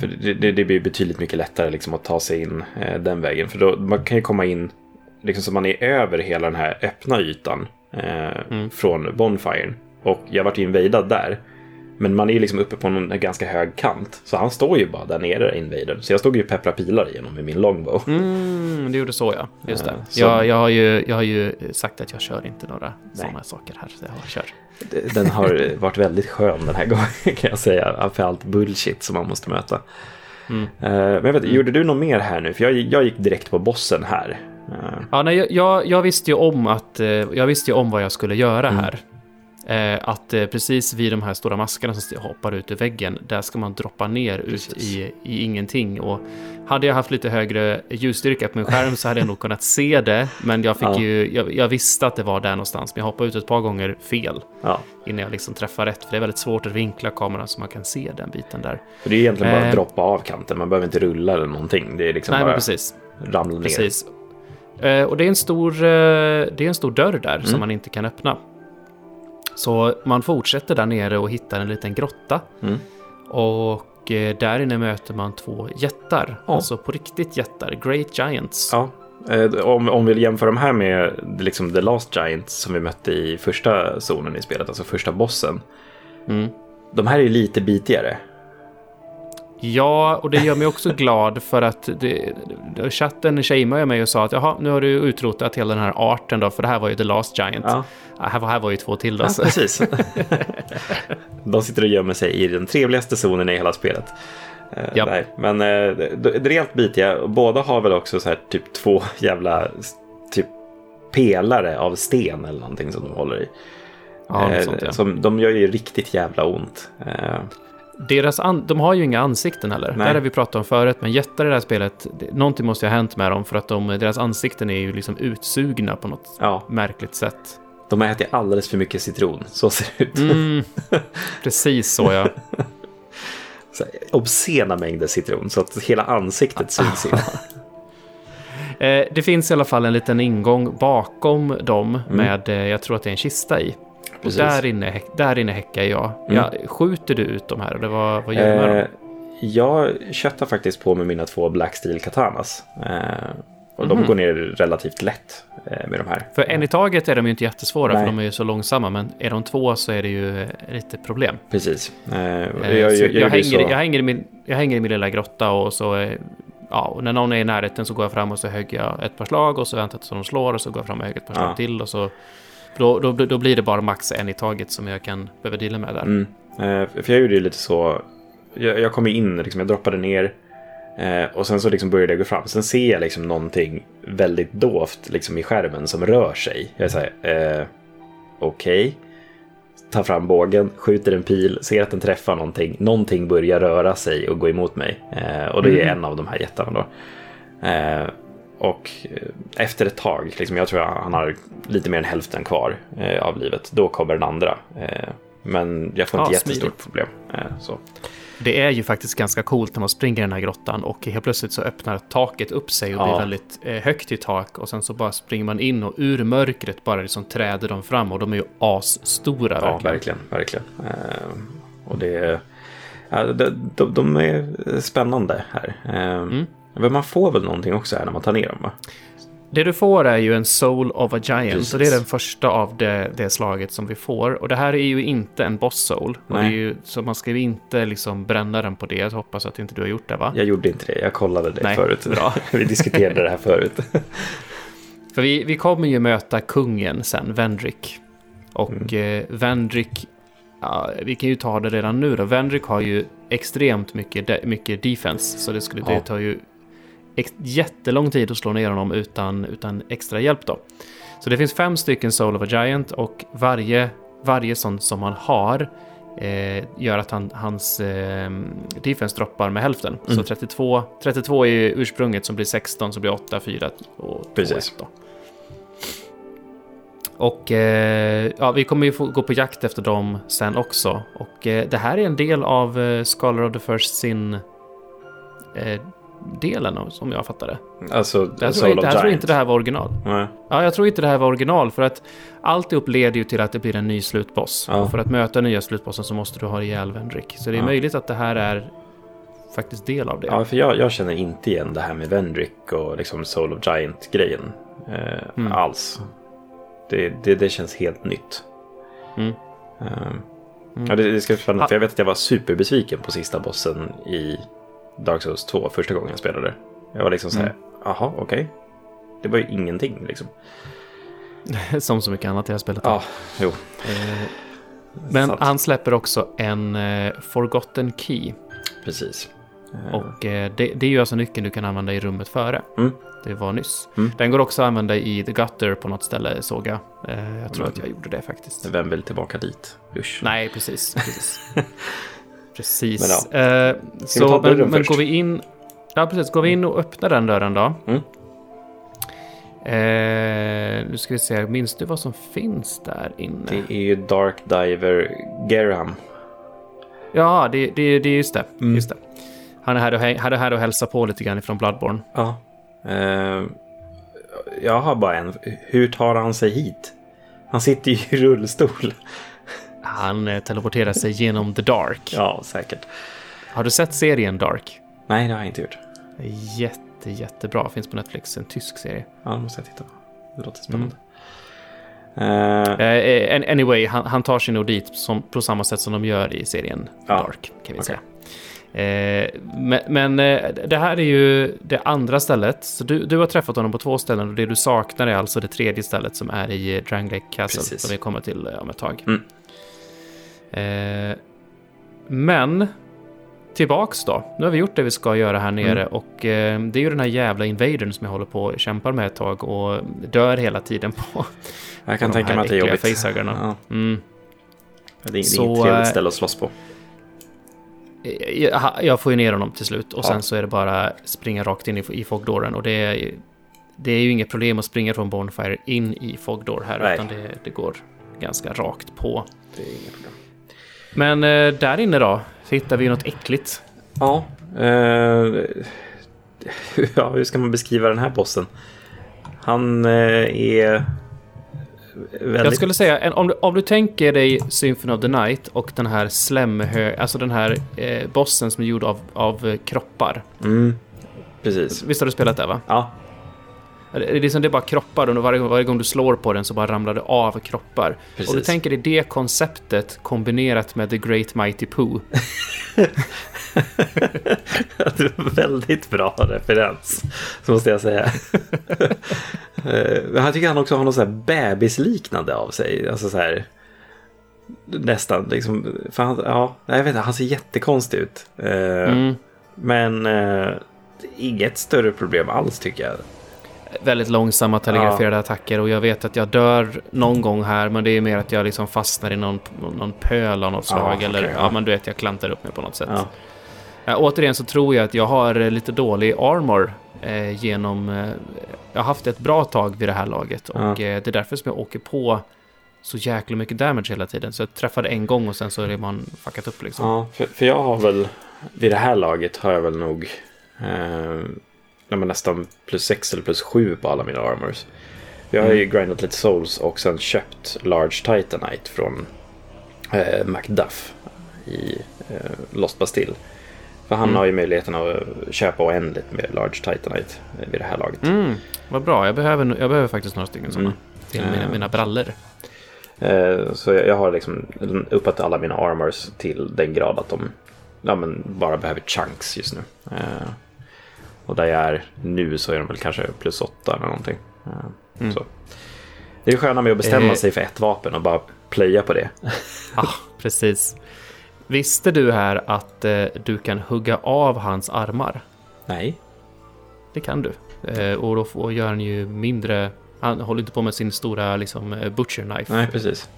för det, det, blir betydligt mycket lättare liksom att ta sig in den vägen. För då, man kan ju komma in liksom så man är över hela den här öppna ytan eh, mm. från Bonfiren. Och jag vart invadad där. Men man är ju liksom uppe på en ganska hög kant. Så han står ju bara där nere, invadern. Så jag stod ju och peppra pilar igenom med min longbow. Mm, det gjorde så ja. Just det. Uh, jag, jag, har ju, jag har ju sagt att jag kör inte några sådana saker här. Så jag kör. Den har varit väldigt skön den här gången kan jag säga. För allt bullshit som man måste möta. Mm. Uh, men jag vet, mm. gjorde du något mer här nu? För jag, jag gick direkt på bossen här. Ja, nej, jag, jag, visste ju om att, eh, jag visste ju om vad jag skulle göra mm. här. Eh, att eh, precis vid de här stora maskarna som hoppar ut ur väggen, där ska man droppa ner ut i, i ingenting. Och hade jag haft lite högre ljusstyrka på min skärm så hade jag nog kunnat se det. Men jag, fick ja. ju, jag, jag, visste att det var där någonstans, men jag hoppade ut ett par gånger fel. Ja. Innan jag liksom träffar rätt, för det är väldigt svårt att vinkla kameran så man kan se den biten där. För det är egentligen bara att droppa av kanten, man behöver inte rulla eller någonting. Det är liksom Nej, bara precis. ramla ner. Precis. Eh, och det är en stor, eh, det är en stor dörr där som Mm. man inte kan öppna. Så man fortsätter där nere och hittar en liten grotta. Mm. Och eh, där inne möter man två jättar. Ja. Alltså på riktigt jättar. Great Giants. Ja. Om, om vi jämför de här med liksom The Last Giant som vi mötte i första zonen i spelet, alltså första bossen. Mm. De här är ju lite bitigare. Ja, och det gör mig också glad för att det, chatten shameade mig och sa att jaha, nu har du utrotat hela den här arten då, för det här var ju The Last Giant. Ja, Ja, här, var, här var ju två till då. ja precis. de sitter och gömmer sig i den trevligaste zonen i hela spelet. Eh, Japp. nej, men eh, det, rent bitiga. Båda har väl också så här typ två jävla typ pelare av sten eller någonting som de håller i. Ja, Eh, sånt, ja. som, de gör ju riktigt jävla ont. Deras an- de har ju inga ansikten heller. Nej. Det har vi pratat om förut, men jättar i det här spelet, det, någonting måste ju ha hänt med dem för att de, deras ansikten är ju liksom utsugna på något ja, märkligt sätt. de har ätit alldeles för mycket citron. Så ser det ut. Mm, precis så ja. Så här, obscena mängder citron så att hela ansiktet sugs in. Eh, det finns i alla fall en liten ingång bakom dem Mm. med, eh, jag tror att det är en kista i. Och Precis. där inne, där inne häckar jag. Mm. jag. Skjuter du ut de här? Eller vad, vad gör du med Eh, dem? jag köttar faktiskt på med mina två Black Steel Katanas. Eh, och de Mhm. går ner relativt lätt eh, med de här. För en i taget är de ju inte jättesvåra, Nej. för de är ju så långsamma. Men är de två så är det ju eh, lite problem. Precis. Hänger, i min, jag hänger i min lilla grotta och så... eh, Ja, och när någon är i närheten så går jag fram och så högger jag ett par slag och så väntar jag tills de slår och så går jag fram och högger ett par slag Ja. till och så... Då, då, då blir det bara max en i taget som jag kan behöva deala med där. Mm. Eh, för jag gjorde ju lite så. Jag, jag kom in, liksom, jag droppade ner. Eh, och sen så liksom började jag gå fram. Sen ser jag liksom någonting väldigt dovt liksom, i skärmen som rör sig. Jag säger, eh, okej. Tar fram bågen, skjuter en pil, ser att den träffar någonting. Någonting börjar röra sig och gå emot mig. Eh, och det är Mm. en av de här jättarna då. Och eh, efter ett tag, liksom, jag tror han har lite mer än hälften kvar eh, av livet, då kommer den andra. Eh, men jag får inte Ja, jättestort problem. Eh. Det är ju faktiskt ganska coolt när man springer i den här grottan och helt plötsligt så öppnar taket upp sig och Ja. blir väldigt högt i tak och sen så bara springer man in och ur mörkret bara liksom träder de fram och de är ju asstora Ja, verkligen. verkligen. verkligen. Och det är, ja, de, de, de är spännande här. Mm. Men man får väl någonting också här när man tar ner dem va? Det du får är ju en Soul of a Giant Precis. och det är den första av det, det slaget som vi får. Och det här är ju inte en boss soul. Och det är ju, så man ska ju inte liksom bränna den på det. Jag hoppas att inte du har gjort det va? Jag gjorde inte det, jag kollade det Nej, förut. bra. Vi diskuterade det här förut. För vi, vi kommer ju möta kungen sen, Vendrick. Och Mm. eh, Vendrick, ja, vi kan ju ta det redan nu då. Vendrick har ju extremt mycket, de, mycket defense. Så det, skulle, Ja. det tar ju jättelång tid att slå ner honom utan, utan extra hjälp då. Så det finns fem stycken Soul of a Giant och varje, varje sån som han har eh, gör att han, hans eh, defense droppar med hälften. Så Mm. 32, 32 är ursprunget som blir 16, som blir 8, 4 och 2, Precis. 1 då. Och eh, ja, vi kommer ju få gå på jakt efter dem sen också. Och eh, det här är en del av eh, Scholar of the First Sin delen som jag fattade. Alltså, Jag tror, Soul inte, jag tror inte det här var original. Nej. Ja, jag tror inte det här var original för att alltihop leder ju till att det blir en ny slutboss. Ja. Och för att möta nya slutbossen så måste du ha ihjäl Vendrick. Så det är Ja. möjligt att det här är faktiskt del av det. Ja, för jag, jag känner inte igen det här med Vendrick och liksom Soul of Giant-grejen eh, Mm. alls. Det, det, det känns helt nytt. Mm. Eh, Mm. Ja, det, det ska bli spännande, Ha- för jag vet att jag var superbesviken på sista bossen i Dark Souls 2 första gången jag spelade. Jag var liksom så här, Mm. jaha, okej. Det var ju ingenting liksom. Som så mycket annat i det här spelet. Ja, jo. Eh, Men Sant. han släpper också en eh, Forgotten Key. Precis. Eh, Och eh, det, det är ju alltså nyckeln du kan använda i rummet före. Mm. Det var nyss. Mm. Den går också att använda i The Gutter på något ställe såg jag. Eh, jag tror Mm. att jag gjorde det faktiskt. Vem vill tillbaka dit? Usch. Nej, precis. Precis. precis. Men Eh, vi så, men, men går vi in... Ja, precis. Går vi in och öppnar den dörren då? Mm. Eh, nu ska vi se, minns du vad som finns där inne? Det är ju Dark Diver Gerham. Ja, det, det, det är just det. Mm. Just det. Han är här och, här och hälsar på lite grann ifrån Bloodborne. Ja. Eh, jag har bara en. Hur tar han sig hit? Han sitter ju i rullstol. Han eh, teleporterar sig genom The Dark. Ja, säkert. Har du sett serien Dark? Nej, det har jag inte gjort. Jätte, jättebra. Finns på Netflix. En tysk serie. Ja, det måste jag titta på. Det låter spännande. Uh, uh, anyway, han, han, tar sig nog dit som, på samma sätt som de gör i serien ja. Dark, kan vi okay. säga. Uh, men, men det här är ju det andra stället. Så du, du har träffat honom på två ställen och det du saknar är alltså det tredje stället som är i Dranglake Castle Precis. som vi kommer till om ett tag. Mm. Men tillbaks då. Nu har vi gjort det vi ska göra här nere mm. och eh, det är ju den här jävla invadern som jag håller på och kämpar med ett tag och dör hela tiden på. Jag kan tänka mig att det är jobbigt. Ja. Mm. Det är Så, inget trevligt ställe att slåss på. Eh, jag, jag får ju ner honom till slut och ja. sen så är det bara springa rakt in i, i fogdåren och det är, det är ju inget problem att springa från Bonfire in i fogdår här Nej. utan det, det går ganska rakt på. Det är inget problem. Men eh, där inne då? Så hittar vi något äckligt. Ja. Eh, ja, hur ska man beskriva den här bossen? Han eh, är... Väldigt... Jag skulle säga, en, om, du, om du tänker dig Symphony of the Night och den här slemhö, alltså den här eh, bossen som är gjord av, av kroppar. Mm, precis. Visst har du spelat det va? Ja. Det är, liksom, det är bara kroppar och varje, varje gång du slår på den så bara ramlar det av kroppar. Precis. Och du tänker dig det konceptet kombinerat med The Great Mighty Pooh. det var väldigt bra referens, så måste jag säga. Eh, jag tycker han också har något så här bebisliknande av sig. Alltså så här, nästan liksom. För han, ja, jag vet inte, han ser jättekonstig ut. Eh, mm. Men eh, inget större problem alls tycker jag väldigt långsamma telegraferade ja. attacker och jag vet att jag dör någon gång här men det är mer att jag liksom fastnar i någon, någon pöl av något slag ja, eller okay, ja. men du vet jag klantar upp mig på något sätt. Ja. Ja, återigen så tror jag att jag har lite dålig armor eh, genom... Eh, jag har haft ett bra tag vid det här laget och eh, det är därför som jag åker på så jäkla mycket damage hela tiden. Så jag träffade en gång och sen så är man fuckat upp liksom. Ja, för, för jag har väl vid det här laget har jag väl nog eh, ja, nästan plus 6 eller plus 7 på alla mina armors. Jag har ju mm. grindat lite souls och sen köpt Large Titanite från eh, Macduff i eh, Lost Bastille. För han mm. har ju möjligheten att köpa oändligt med Large Titanite vid det här laget. Mm, vad bra, jag behöver, jag behöver faktiskt några stycken sådana. Mm. Till mina, mina brallor. Eh, så jag, jag, har liksom uppat alla mina armors till den grad att de ja, bara behöver chunks just nu. Eh, och där jag är nu så är de väl kanske plus åtta eller någonting. Mm. Så. Det är sköna med att bestämma eh. sig för ett vapen och bara plöja på det. ja, precis. Visste du här att eh, du kan hugga av hans armar? Nej. Det kan du. Eh, och då får, gör han ju mindre... Han håller inte på med sin stora liksom, eh, butcher knife. Nej, precis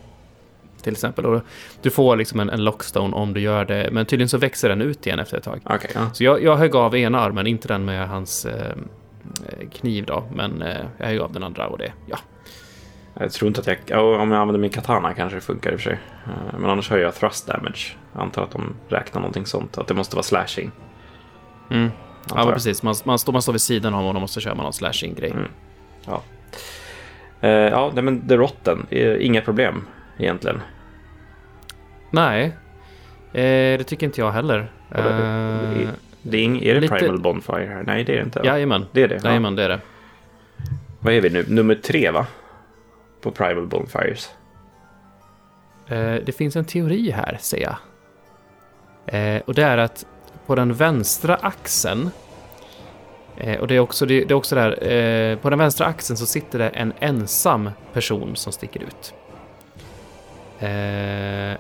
till exempel. Och du får liksom en, en lockstone om du gör det, men tydligen så växer den ut igen efter ett tag. Okay, ja. Så jag, jag högg av ena armen, inte den med hans eh, kniv då, men eh, jag högg av den andra och det, ja. Jag tror inte att jag, om jag använder min katana kanske det funkar i och för sig. Eh, men annars har jag thrust damage. Jag antar att de räknar någonting sånt, att det måste vara slashing. Mm. Ja, precis. Man, man, står, man står vid sidan av honom och så kör man någon slashing-grej. Mm. Ja. Uh, ja, men The Rotten, inga problem egentligen. Nej, eh, det tycker inte jag heller. Eh, det är, är, det lite... Primal Bonfire här? Nej, det är det inte. Jajamän, det är det. Jajamän, det är det. Vad är vi nu? Nummer tre, va? På Primal Bonfires. Eh, det finns en teori här, ser jag. Eh, och det är att på den vänstra axeln Eh, och det är också, det, det är också där, eh, på den vänstra axeln så sitter det en ensam person som sticker ut. Eh,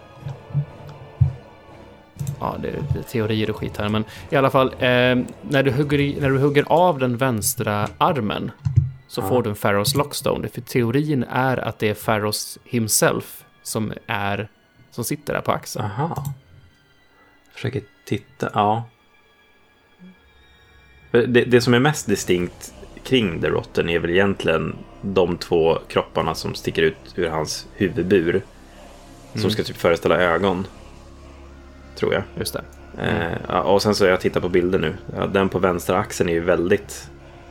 ja, det är teorier och skit här, men i alla fall, eh, när, du hugger när du hugger av den vänstra armen så ja. får du en Pharaohs Lockstone. För teorin är att det är Pharaohs himself som är som sitter där på axeln. Aha. Jag försöker titta, ja. Det, det som är mest distinkt kring The Rotten är väl egentligen de två kropparna som sticker ut ur hans huvudbur. Som ska typ föreställa ögon. Tror jag. Just det. Mm. Eh, och sen så jag tittat på bilder nu. Ja, den på vänstra axeln är ju väldigt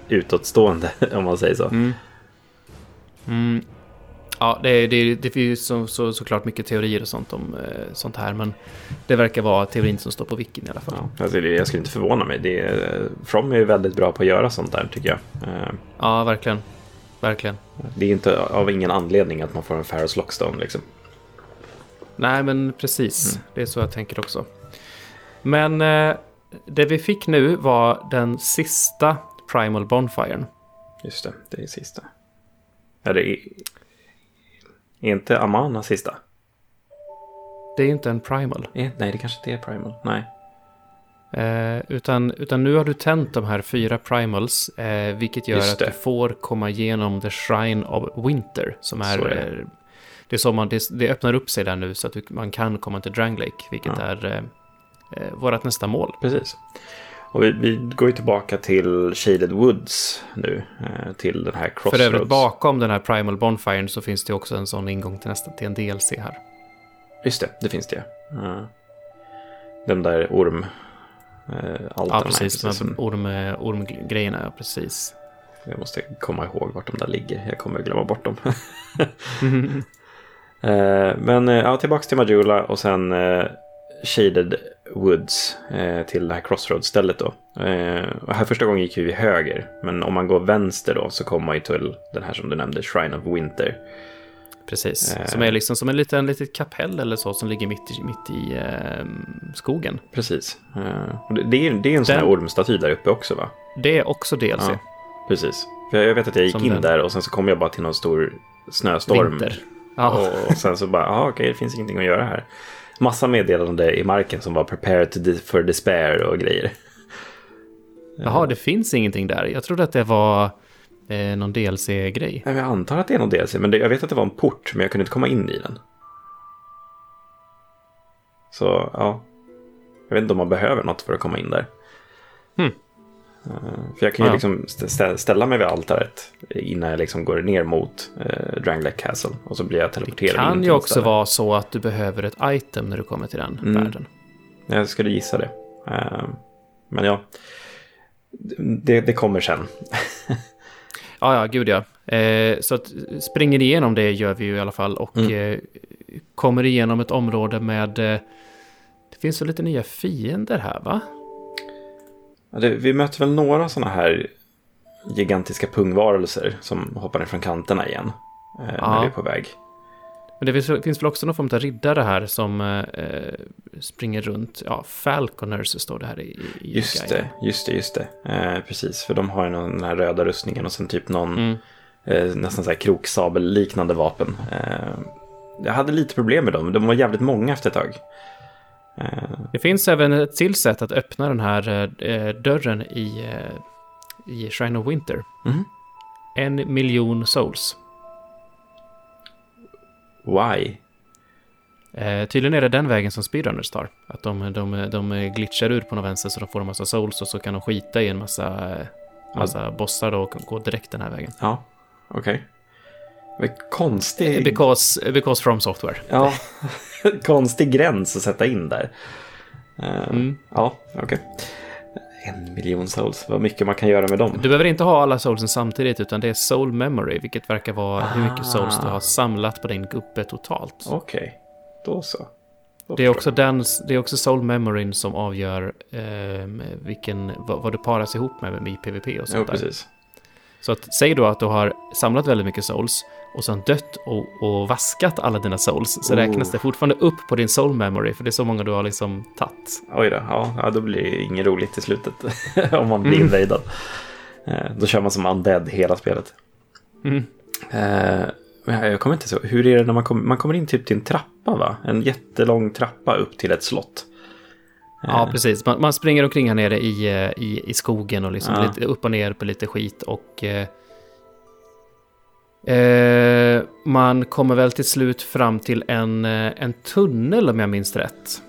utåtstående om man säger så. Mm. Mm. Ja, det, det, det finns så, så, såklart mycket teorier och sånt om eh, sånt här, men det verkar vara teorin som står på wikin i alla fall. Ja, alltså jag skulle inte förvåna mig. Det, är- From är ju väldigt bra på att göra sånt där tycker jag. Eh, Ja, verkligen. Verkligen. Det är inte av ingen anledning att man får en Pharaohs Lockstone liksom. Nej, men precis. Det är så jag tänker också. Men eh, det vi fick nu var den sista Primal Bonfiren. Just det, det är sista. Är det är inte Amana sista? Det är inte en Primal. Eh, Nej, det kanske inte är Primal. Nej. Eh, utan, utan nu har du tänt de här fyra primals, eh, vilket gör att du får komma igenom The Shrine of Winter. Som är, är det. eh, är som man, det, det öppnar upp sig där nu så att man kan komma till Drang Lake, vilket Ja. är eh, eh, vårt nästa mål. Precis. Och vi, vi går ju tillbaka till Shaded Woods nu. Eh, till den här Crossroads. För övrigt bakom den här Primal Bonfiren så finns det också en sån ingång till nästa, till en DLC här. Just det, det finns det. Uh, den där orm... Uh, Ja, precis. Här orm, ormgrejerna, ja, precis. Jag måste komma ihåg vart de där ligger. Jag kommer glömma bort dem. Eh, men eh, ja, tillbaka till Majula och sen eh, Shaded Woods till det här Crossroads-stället då. Och här första gången gick vi höger, men om man går vänster då så kommer man ju till den här som du nämnde, Shrine of Winter. Precis. Som är liksom som en liten litet kapell eller så som ligger mitt i, mitt i eh, skogen. Precis. Och det, är, det är en sån här Den- ormstaty där uppe också va? Det är också DLC. Ja, precis. Jag vet att jag gick Som in den. där och sen så kom jag bara till någon stor snöstorm. Vinter. Ja. Och sen så bara, ja okej, det finns ingenting att göra här. Massa meddelande i marken som var prepare to di- for despair och grejer. Jaha, det finns ingenting där. Jag trodde att det var eh, någon DLC-grej. Jag antar att det är någon DLC, men det, jag vet att det var en port, men jag kunde inte komma in i den. Så, ja. Jag vet inte om man behöver något för att komma in där. Hmm. Eh, För jag kan ju Ja. liksom stä- stä- ställa mig vid altaret innan jag liksom går ner mot uh, Dranglek Castle. Och så blir jag Det teleporterad in kan ju också vara så att du behöver ett item när du kommer till den Mm. världen. Jag skulle gissa det. Eh, Men ja, det, det kommer sen. Ja, ja, gud ja. Eh, så att springer igenom det gör vi ju i alla fall och Mm. eh, kommer igenom ett område med... Eh, det finns väl lite nya fiender här, va? Vi möter väl några sådana här gigantiska pungvarelser som hoppar ner från kanterna igen. Eh, När Ja. vi är på väg. Men det finns, finns väl också någon form av riddare här som eh, springer runt. Ja, Falconers står det här i, i Just det, just det, just det. Eh, precis, för de har ju någon, den här röda rustningen och sen typ någon Mm. eh, nästan så här kroksabel-liknande vapen. Eh, jag hade lite problem med dem, de var jävligt många efter ett tag. Det finns även ett till sätt att öppna den här eh, dörren i, eh, i Shrine of Winter. Mhm. En miljon souls. why? Eh, tydligen är det den vägen som speedrunners tar. Att de, de, de glitchar ur på något vänster så de får en massa souls och så kan de skita i en massa, massa bossar då och gå direkt den här vägen. Ja, okej. Men Konstig... Because, because from software. Ja, konstig gräns att sätta in där. Eh, Mm. Ja, okej. En miljon souls, vad mycket man kan göra med dem. Du behöver inte ha alla soulsen samtidigt utan det är soul memory, vilket verkar vara hur mycket souls du har samlat på din gubbe totalt. Okej, då så. Då Det är, också den, det är också soul memoryn som avgör eh, vilken, vad, vad du paras ihop med i PVP och jag. Jo, sånt där. precis. Så att, säg då att du har samlat väldigt mycket souls och sen dött och, och vaskat alla dina souls så Oh. räknas det fortfarande upp på din soul memory för det är så många du har liksom tagit. Oj då, ja, ja, då blir det inget roligt i slutet. Om man blir Mm. invadad. Eh, Då kör man som undead hela spelet. Mm. Eh, jag kommer inte så. Hur är det när man kommer, man kommer in typ till en trappa va? En jättelång trappa upp till ett slott. Ja, Eh, precis. Man, man springer omkring här nere i, eh, i, i skogen och liksom Ja. lite upp och ner på lite skit och... Eh, eh, man kommer väl till slut fram till en, eh, en tunnel om jag minns rätt.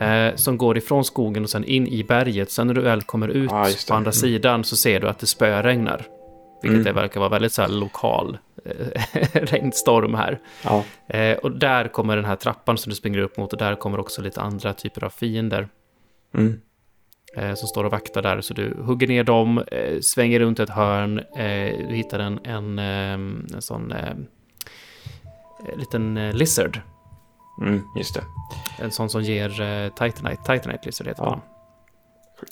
Eh, som går ifrån skogen och sen in i berget. Sen när du väl kommer ut det. på andra Mm. sidan så ser du att det spöregnar. Vilket Mm. det verkar vara väldigt så här lokal eh, regnstorm här. Ja, Eh, och där kommer den här trappan som du springer upp mot och där kommer också lite andra typer av fiender. mm. Eh, som står och vaktar där. Så du hugger ner dem, eh, svänger runt ett hörn, eh, du hittar en, en, en sån liten lizard. Mm, just det. En sån som ger Titanite. Titanite lizard heter Ja.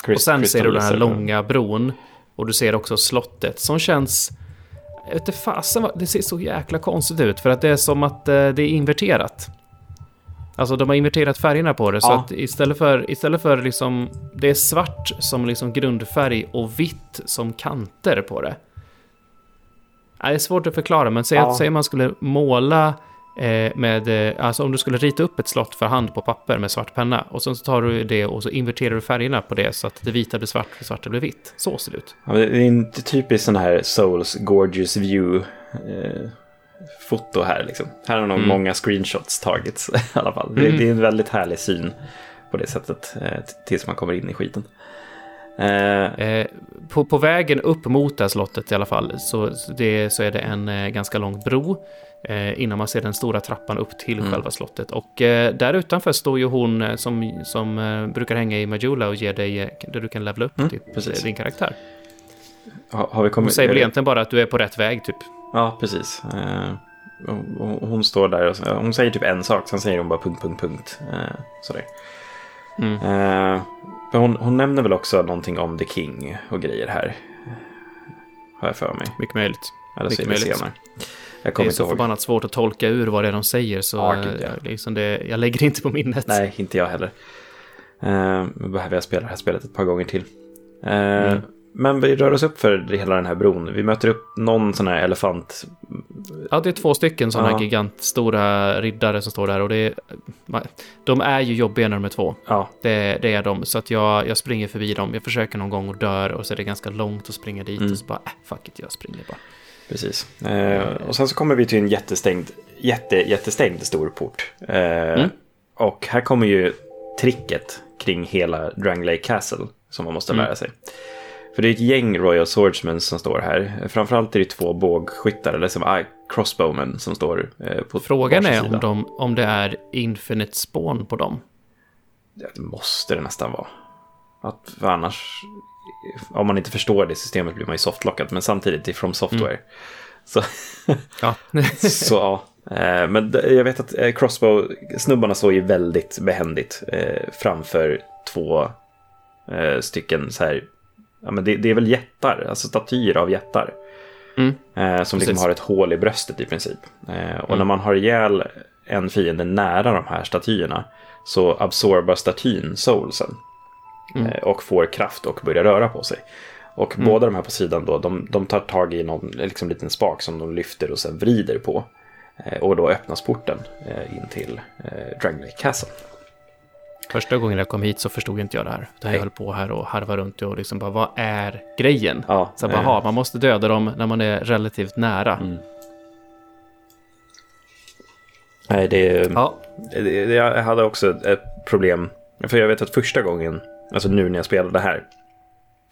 Chris- Och sen ser du den här Crystal långa bron. Och du ser också slottet som känns... Jag vet inte fasen. Det ser så jäkla konstigt ut. För att det är som att det är inverterat. Alltså de har inverterat färgerna på det. Så Ja. att istället för, istället för liksom... Det är svart som liksom grundfärg och vitt som kanter på det. Det är svårt att förklara, men säg Ja. att säg man skulle måla eh, med, eh, alltså om du skulle rita upp ett slott för hand på papper med svart penna och sen så tar du det och så inverterar du färgerna på det så att det vita blir svart och det svarta blir vitt. Så ser det ut. Ja, det är inte typiskt sån här Souls Gorgeous View eh, foto här liksom. Här har nog Mm. många screenshots tagits i alla fall. Det, Mm. det är en väldigt härlig syn på det sättet eh, tills man kommer in i skiten. Eh, Eh, på, på vägen upp mot det här slottet i alla fall så, det, så är det en eh, ganska lång bro innan man ser den stora trappan upp till Mm. själva slottet. Och eh, där utanför står ju hon som, som eh, brukar hänga i Majula och ger dig, där du kan levla upp Mm, ditt, precis. din karaktär. har, har vi Hon kommit... säger väl det- egentligen bara att du är på rätt väg typ. Ja, precis. Eh, hon står där och hon säger typ en sak, sen säger hon bara punkt, punkt, punkt. Eh, sådär. Mm. Eh, hon, hon nämner väl också någonting om The King och grejer här. Har jag för mig. Mycket möjligt. Eller så är det senare. Jag Det är så ihåg. förbannat svårt att tolka ur vad det är de säger så Ja, eh, gud, ja. liksom det, jag lägger inte på minnet. Nej, inte jag heller. Uh, nu behöver jag spela det här spelet ett par gånger till. Mm. Men vi rör oss upp för hela den här bron. Vi möter upp någon sån här elefant. Ja, det är två stycken sådana Ja. gigantstora riddare som står där och det är, de är ju jobbiga när de är två. Ja, Det, det är de, så att jag, jag springer förbi dem. Jag försöker någon gång och dör och så är det ganska långt att springa dit Mm. och så bara, äh, fuck it, jag springer bara. precis. Eh, och sen så kommer vi till en jättestängd, jätte, jättestängd stor port. Eh, Mm. Och här kommer ju tricket kring hela Drangley Castle som man måste Mm. lära sig. För det är ett gäng Royal Swordsmen som står här. Framförallt är det två bågskyttar, eller som ah, crossbowmen som står eh, på Frågan är om, de, om det är infinite spawn på dem. Det måste det nästan vara. Att, för annars, om man inte förstår det systemet blir man ju softlockad. Men samtidigt, from software. Så, Ja. så ja. Eh, Men jag vet att eh, crossbow-snubbarna står ju väldigt behändigt eh, framför två eh, stycken så här. Ja, men det, det är väl jättar, alltså statyer av jättar. Mm. Eh, som liksom har ett hål i bröstet i princip. Eh, och Mm. när man har ihjäl en fiende nära de här statyerna så absorbar statyn soulsen. Mm. Eh, och får kraft och börjar röra på sig. Och Mm. båda de här på sidan då, de, de tar tag i någon liksom, liten spak som de lyfter och sen vrider på. Eh, och då öppnas porten eh, in till eh, Dragonlake Castle. Första gången jag kom hit så förstod inte jag det här. Jag höll på här och harvade runt och liksom bara, vad är grejen? Ja, Så bara, eh, aha, man måste döda dem när man är relativt nära. Mm. Nej, det, Ja, det, jag hade också ett problem. För jag vet att första gången, alltså nu när jag spelade här.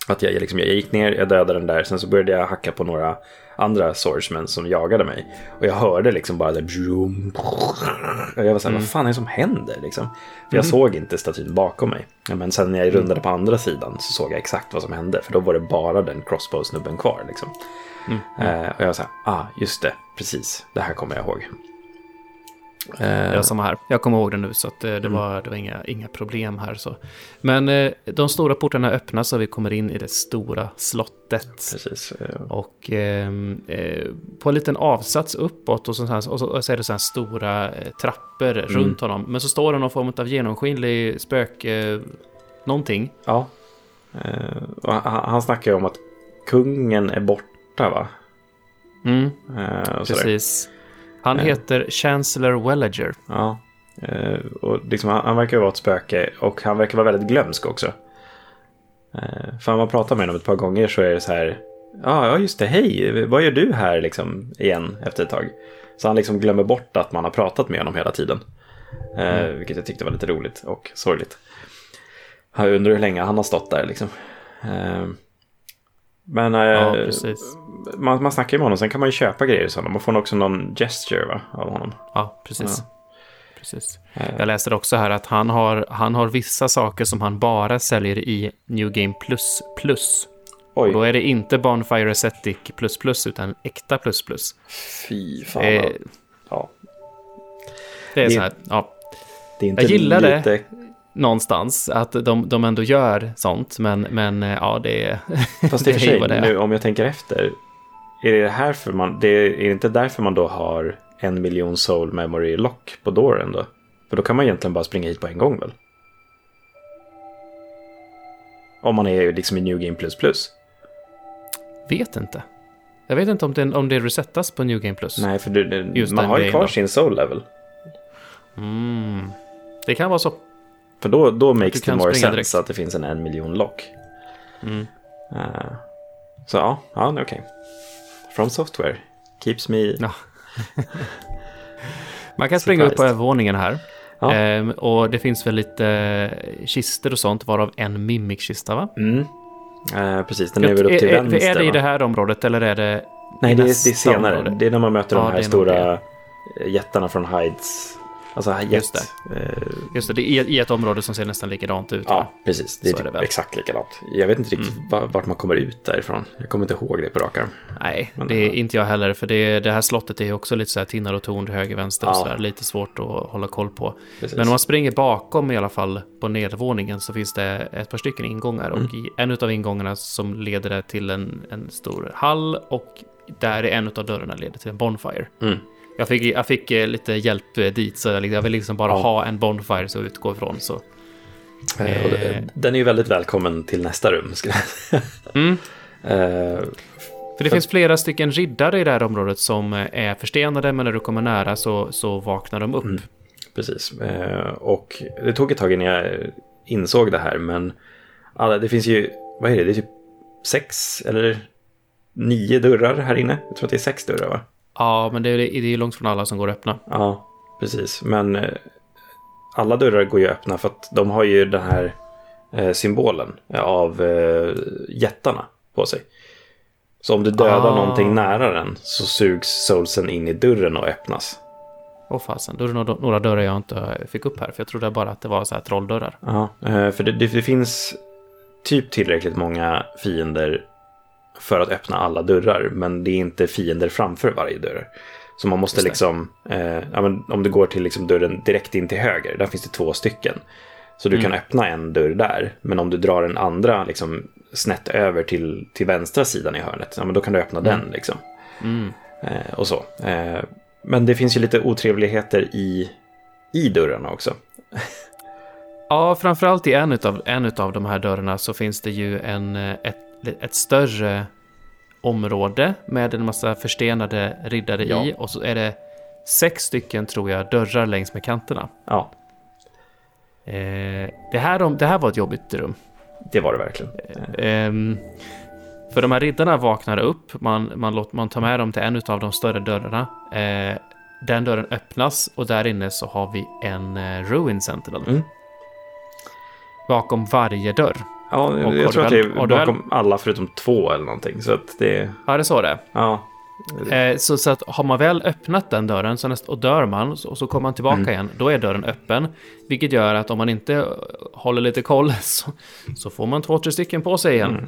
Att jag, liksom, jag gick ner, jag dödade den där, sen så började jag hacka på några andra swordsmen som jagade mig. Och jag hörde liksom bara det bjum, Och jag var så här, vad fan är det som händer liksom? För jag såg inte statyn bakom mig. Men sen när jag rundade på andra sidan så såg jag exakt vad som hände. För då var det bara den crossbow-snubben kvar liksom. Eh, och jag var så här, ah, just det, precis, det här kommer jag ihåg. Eh, var samma här. Jag kommer ihåg det nu så att eh, det, var, det var inga, inga problem här. Så. Men eh, de stora portarna öppnas och vi kommer in i det stora slottet. Precis. eh, Och ehm, eh, på en liten avsats uppåt och så, och så, och så är det så här stora eh, trappor runt honom. Men så står det någon form av genomskinlig spök... Eh, någonting. Ja. Eh, han, han snackar ju om att kungen är borta va? Mm, precis. Han Eh. heter Chancellor Wellager. Ja. Eh, och liksom, han, han verkar vara ett spöke och han verkar vara väldigt glömsk också. Eh, för man pratar med honom ett par gånger så är det så här. Ja, ja just det, hej, vad gör du här liksom igen efter ett tag? Så han liksom glömmer bort att man har pratat med honom hela tiden. Eh, Vilket jag tyckte var lite roligt och sorgligt. Jag undrar hur länge han har stått där liksom. Eh, men eh, Ja, precis. Man, man snackar ju med honom, sen kan man ju köpa grejer hos honom. Man får också någon gesture va, av honom. Ja, precis. precis. Eh. Jag läste också här att han har, han har vissa saker som han bara säljer i New Game Plus Plus. Oj, Och då är det inte Bonfire Aesthetic plus plus utan äkta plus plus. fy fan. Eh, ja. det är Det- så här, ja, Det är inte jag gillar det. Någonstans att de, de ändå gör sånt, men, men eh, ja, det är... Fast i och för sig, nu, om jag tänker efter. Är det här för man, det är, är det inte därför man då har en miljon soul memory lock på dörren då? För då kan man egentligen bara springa hit på en gång väl? Om man är liksom i New Game Plus Plus. vet inte. Jag vet inte om det, om det resettas på New Game Plus. Nej, för Just man har ju kvar då. sin soul level. Mm. Det kan vara så. För då, då makes kan more sense direkt. att det finns en en miljon lock. Mm. Eh, så ja, ja okej. From Software. Keeps me... Ja. Man kan springa upp på övervåningen här. Ja. Ehm, och det finns väl lite eh, kister och sånt, varav en Mimic-kista va? Mm. Eh, precis, den är väl upp till är, vänster. är, det i va? det här området eller är det Nej, det är, det är senare. område? Det är när man möter Ja, de här stora eh, jättarna från Hides. Alltså jet. Just Eh, Just det, det är i ett område som ser nästan likadant ut. ja, precis. Det är, Så är typ det väl. exakt likadant. Jag vet inte riktigt va- vart man kommer ut därifrån. Jag kommer inte ihåg det på rak arm. Nej, Men, det är ja. inte jag heller. För det, det här slottet är också lite så här tinnar och torn till höger, vänster och Ja. så där. Lite svårt att hålla koll på. Precis. Men om man springer bakom i alla fall på nedervåningen så finns det ett par stycken ingångar. Mm. Och i en av ingångarna som leder det till en, en stor hall och där är en av dörrarna leder till en bonfire. Mm. Jag fick, jag fick eh, lite hjälp eh, dit så jag, jag vill liksom bara Ja. ha en bonfire så utgå ifrån. Så. Eh, det-. Den är ju väldigt välkommen till nästa rum. Skulle jag. Mm. Eh, För det finns flera stycken riddare i det här området som är förstenade men när du kommer nära så, så vaknar de upp. Mm. Precis. Och det tog ett tag innan jag insåg det här. Men alla, det finns ju, vad är det, det är typ sex eller nio dörrar här inne. Jag tror att det är sex dörrar va? Ja, men det är, det är långt från alla som går öppna. Ja, precis. Men eh, alla dörrar går ju öppna för att de har ju den här eh, symbolen av eh, jättarna på sig. Så om du dödar Ah. någonting nära den så sugs soulsen in i dörren och öppnas. Åh fasen, då är det några, dörrar jag inte fick upp här. För jag trodde bara att det var så här trolldörrar. Ja, för det, det, det finns typ tillräckligt många fiender för att öppna alla dörrar. Men det är inte fiender framför varje dörr. Så man måste liksom, eh, ja, men om du går till liksom dörren direkt in till höger, där finns det två stycken. Så du Mm. kan öppna en dörr där, men om du drar den andra liksom, snett över till, till vänstra sidan i hörnet, ja, men då kan du öppna den. Liksom. Mm. Eh, och så. Eh, men det finns ju lite otrevligheter i, i dörrarna också. Ja, framförallt i en utav de här dörrarna så finns det ju en, eh, ett, ett större område med en massa förstenade riddare Ja. i. Och så är det sex stycken, tror jag, dörrar längs med kanterna. Ja, Eh, det, här, det här var ett jobbigt rum. det var det verkligen. Eh, Ehm, för de här riddarna vaknar upp, man, man, låt, man tar med dem till en av de större dörrarna. Eh, den dörren öppnas och där inne så har vi en eh, Ruin Sentinel. Mm. Bakom varje dörr. Ja, Och jag tror att det är bakom alla förutom två eller någonting. Så att det, Ja, det så det ja. eh, så, så att har man väl öppnat den dörren så näst, och dör man och så kommer man tillbaka Mm. igen, då är dörren öppen. Vilket gör att om man inte håller lite koll så, så får man två, tre stycken på sig igen. Mm.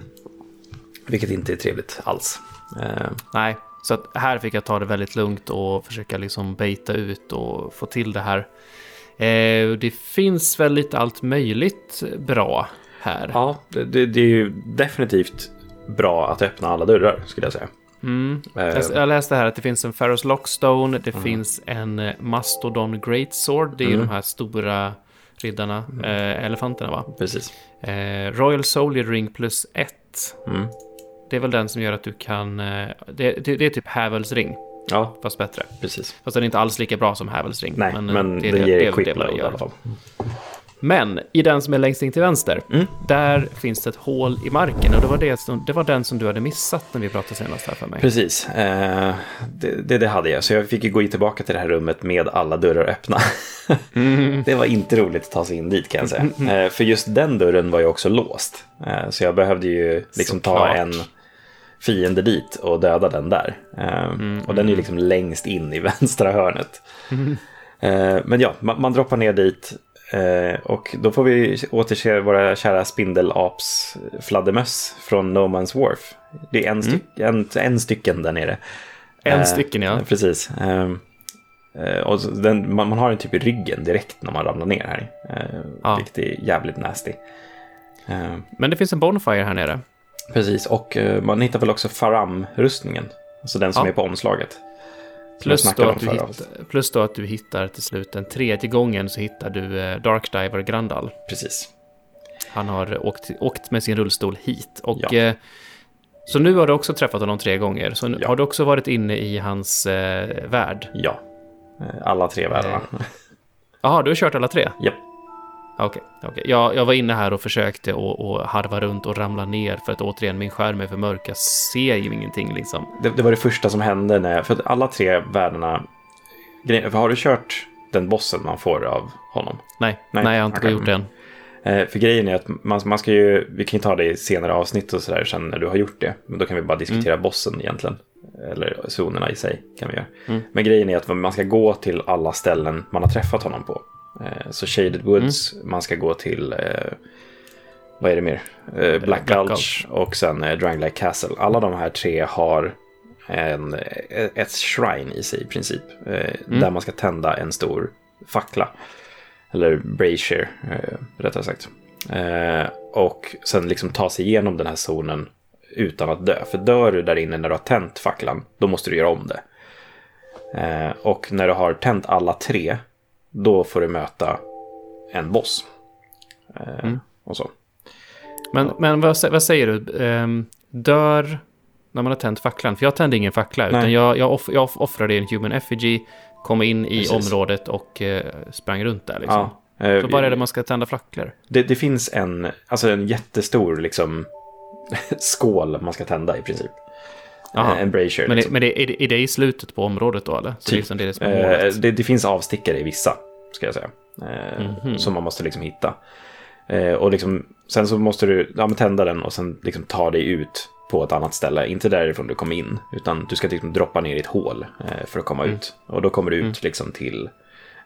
Vilket inte är trevligt alls. Eh, Nej, så att här fick jag ta det väldigt lugnt och försöka liksom baita ut och få till det här. Eh, det finns väl lite allt möjligt bra här. ja, det, det, det är ju definitivt bra att öppna alla dörrar skulle jag säga. Mm. Eh, Jag, läste här att det finns en Pharaohs Lockstone, det finns en eh, Mastodon Greatsword, det är Mm. de här stora riddarna, eh, elefanterna va? precis. Eh, Royal Soldier Ring plus 1. Mm. Det är väl den som gör att du kan, det, det, det är typ Havels ring, Ja, fast bättre. precis. Fast den är inte alls lika bra som Havels ring. Nej, men, den det det- ger det equip det vad load det Men i den som är längst in till vänster, Mm. där finns det ett hål i marken. Och det var, det, som, det var den som du hade missat när vi pratade senast här för mig. Precis, eh, det, det, det hade jag. Så jag fick ju gå tillbaka till det här rummet med alla dörrar öppna. Mm. Det var inte roligt att ta sig in dit kan jag säga. Eh, för just den dörren var ju också låst. Eh, så jag behövde ju liksom ta en fiende dit och döda den där. Eh, Mm, och den är ju liksom längst in i vänstra hörnet. Eh, men ja, man, man, droppar ner dit eh, och då får vi återse våra kära spindelaps fladdermöss från No Man's Wharf. Det är en, styck, mm. en, en stycken där nere. En eh, stycken ja. Precis. Ehm, eh, och den, man, man, har den typ i ryggen direkt när man ramlar ner här. Eh, ja. Vilket är jävligt nasty. Ehm. Men det finns en Bonfire här nere. Precis, och eh, man hittar väl också Faram-rustningen. Alltså den som ja. är på omslaget. Plus då, att du hittar, plus då att du hittar till slut den tredje gången så hittar du eh, Dark Diver Grandal. Precis. Han har åkt, åkt med sin rullstol hit. Och, ja. eh, så nu har du också träffat honom tre gånger. Så ja. har du också varit inne i hans eh, värld? Ja, eh, alla tre världarna. Jaha, du har kört alla tre? Japp. Okej, okay, okay. jag, jag var inne här och försökte och, harva runt och ramla ner för att återigen min skärm är för mörk. Jag ser ju ingenting liksom. Det, det var det första som hände när, för att alla tre världarna, för har du kört den bossen man får av honom? Nej, nej, nej jag har inte okay. gjort det än. Eh, för grejen är att man, man ska ju, vi kan ju ta det i senare avsnitt och sådär sen när du har gjort det. Men då kan vi bara diskutera mm. bossen egentligen. Eller zonerna i sig kan vi göra. Mm. Men grejen är att man ska gå till alla ställen man har träffat honom på. Eh, så Shaded Woods, mm. man ska gå till, eh, vad är det mer? Eh, Black Gulch och sen eh, Lake Castle. Alla de här tre har en, ett shrine i sig i princip. Mm. Där man ska tända en stor fackla. Eller brazier, rättare sagt. och sen liksom ta sig igenom den här zonen utan att dö. För dör du där inne när du har tänt facklan, då måste du göra om det. och när du har tänt alla tre då får du möta en boss. Eh, mm. Och så. Men, men vad, vad säger du? Um, dör när man har tänt facklan? För jag tände ingen fackla, Nej. utan jag, jag, off, jag offrade en human effigy, kom in i Precis. området och uh, sprang runt där. Liksom. Ja. Så var är det man ska tända facklor? Det, det, finns en, alltså en jättestor liksom, skål man ska tända i princip. Aha. En brazier. Men, liksom. men det, är, det, är det i slutet på området då eller? Så typ. liksom det, är det, det, det, finns avstickare i vissa ska jag säga. mm -hmm. Som man måste liksom hitta. Eh, och liksom, sen så måste du ja, tända den och sen liksom ta dig ut på ett annat ställe. Inte därifrån du kom in, utan du ska liksom droppa ner i ett hål eh, för att komma mm. ut. Och då kommer du ut mm. liksom till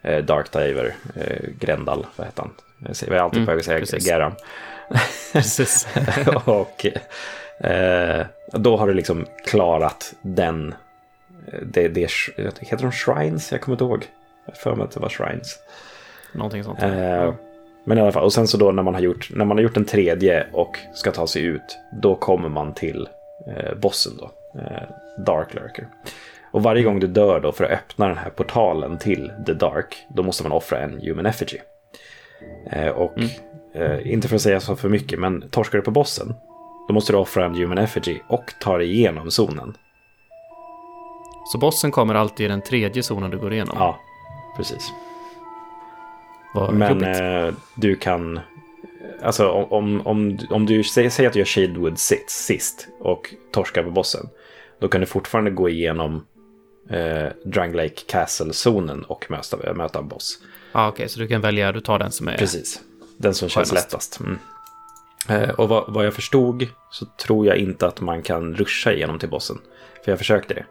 eh, Dark Diver, eh, Grendal, vad heter han? Jag är alltid på väg att säga. Geram. och eh, då har du liksom klarat den, det, det, heter de Shrines? Jag kommer inte ihåg för mig att det var Shrines. Någonting sånt. Eh, men i alla fall, och sen så då när man har gjort, när man har gjort en tredje och ska ta sig ut, då kommer man till eh, bossen då, eh, Dark Lurker. Och varje gång du dör då för att öppna den här portalen till The Dark, då måste man offra en human effigy. Eh, och mm. Eh, inte för att säga så för mycket, men torskar du på bossen, då måste du offra en human effigy och ta dig igenom zonen. Så bossen kommer alltid i den tredje zonen du går igenom? Ja, precis. Vad Men eh, du kan... Alltså om, om, om du säger att du gör Shadewood sist och torskar på bossen. Då kan du fortfarande gå igenom eh, Drang Lake Castle-zonen och möta, möta en boss. Ja, ah, okej, okay, så du kan välja, du tar den som är... Precis, den som känns lättast. Mm. Eh, och vad, vad, jag förstod så tror jag inte att man kan ruscha igenom till bossen. För jag försökte det.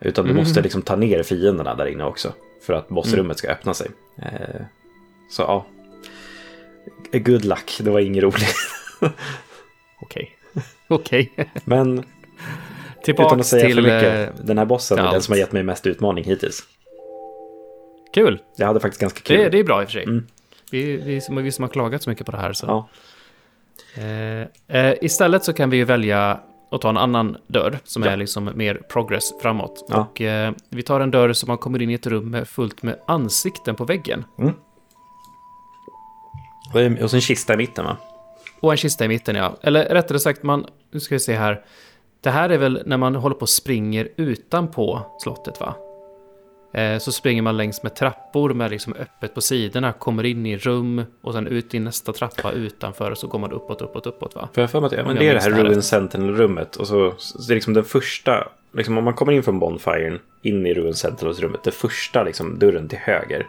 Utan du mm. måste liksom ta ner fienderna där inne också. För att bossrummet ska öppna sig. Eh, så ja. Good luck, det var inget roligt. Okej. Okej. Men Tillbaks utan att säga till, för mycket, eh, den här bossen är den som har gett mig mest utmaning hittills. Kul. Jag hade faktiskt ganska kul. Det, det är bra i och för sig. Mm. Vi, vi, som, vi som har klagat så mycket på det här. Så. Ja. Eh, eh, istället så kan vi ju välja och ta en annan dörr som ja. är liksom mer progress framåt. Ja. Och eh, vi tar en dörr som man kommer in i ett rum med fullt med ansikten på väggen. Mm. Och så en kista i mitten va? Och en kista i mitten ja. Eller rättare sagt, man, nu ska vi se här. Det här är väl när man håller på och springer utanpå slottet va? Eh, så springer man längs med trappor med liksom öppet på sidorna, kommer in i rum och sen ut i nästa trappa utanför och så går man uppåt, uppåt, uppåt va? För jag för mig att ja, men det är det här Ruin Sentinel-rummet och så, så det är liksom den första, liksom om man kommer in från Bonfiren in i Ruin Sentinel-rummet, det första liksom dörren till höger.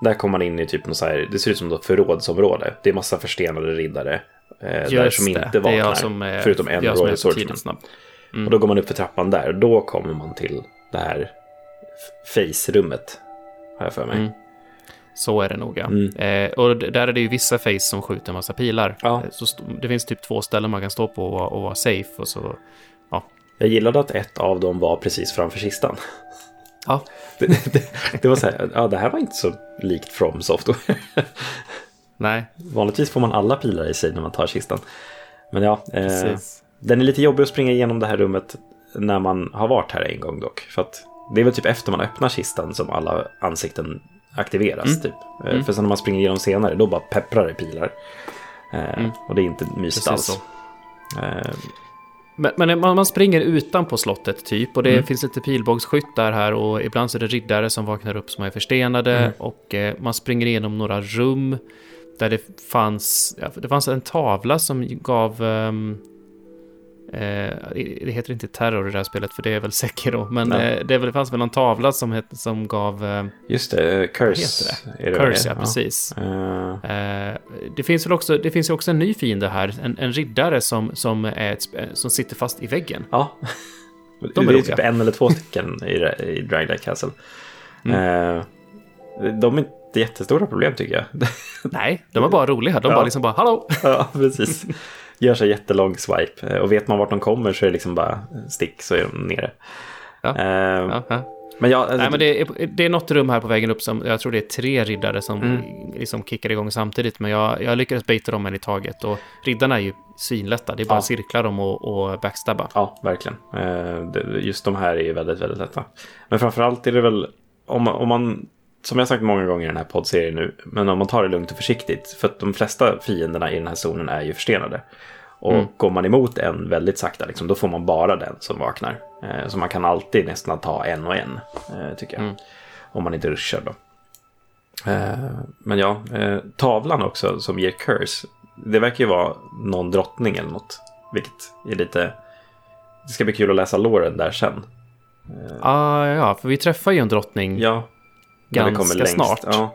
Där kommer man in i typ något så här, det ser ut som ett förrådsområde. Det är massa förstenade riddare. Eh, där som inte det. vaknar. Det som är, förutom en Royal Swordsman. Mm. Och då går man upp för trappan där. Då kommer man till det här face-rummet. har jag för mig. Mm. Så är det nog, ja. Mm. Eh, och där är det ju vissa face som skjuter en massa pilar. Ja. Eh, Så det finns typ två ställen man kan stå på och, vara- och vara safe. Och så, Jag gillade att ett av dem var precis framför kistan. ja, Det, det, det var så här, ja det här var inte så likt From Software. nej, Vanligtvis får man alla pilar i sig när man tar kistan. Men ja, eh, den är lite jobbig att springa igenom det här rummet när man har varit här en gång dock. För att det är väl typ efter man öppnar kistan som alla ansikten aktiveras. Mm. Typ. Eh, För sen när man springer igenom senare, då bara pepprar det pilar. Eh, Och det är inte mysigt Mm. Alls. Eh, Men, men man, man springer utanpå slottet typ och det Mm. finns lite pilbågsskyttar här och ibland så är det riddare som vaknar upp som är förstenade Mm. och eh, man springer igenom några rum där det fanns, ja, det fanns en tavla som gav eh, det heter inte terror i det här spelet för det är väl Sekiro, men Nej. eh, det, väl- det fanns väl någon tavla som, het, som gav eh, just det, eh, Curse. det Curse, det? ja, precis. Eh, Eh, det finns väl också, det finns ju också en ny fiende här, en, en riddare som, som, är ett, som sitter fast i väggen. Ja. De är det är roliga. typ en eller två stycken i, i Draglight Castle. Mm. Eh, de är inte jättestora problem tycker jag. Nej, de är bara roliga. De Ja. bara liksom bara hallå. ja, precis. Gör sig jättelång swipe. Eh, Och vet man vart de kommer så är det liksom bara stick så är de nere. Ja. Eh, Ja, ja. Men ja, alltså, Nej, men det är, det är något rum här på vägen upp som jag tror det är tre riddare som Mm. liksom kickar igång samtidigt. Men jag, jag lyckades baita dem en i taget och riddarna är ju svinlätta. Det är bara Ja. cirkla dem och, och backstabba. Ja, verkligen. Eh, Just de här är ju väldigt, väldigt lätta. Men framförallt är det väl, om om man, som jag sagt många gånger i den här poddserien nu, men om man tar det lugnt och försiktigt, för att de flesta fienderna i den här zonen är ju förstenade. Och Mm. går man emot en väldigt sakta, liksom, då får man bara den som vaknar. Eh, Så man kan alltid nästan ta en och en, eh, tycker jag. Mm. Om man inte ruschar då. Eh, Men ja, eh, tavlan också som ger curse, det verkar ju vara någon drottning eller något. Vilket är lite... Det ska bli kul att läsa låren där sen. Ah, ja, för vi träffar ju en drottning Ja. Ganska snart. Ja.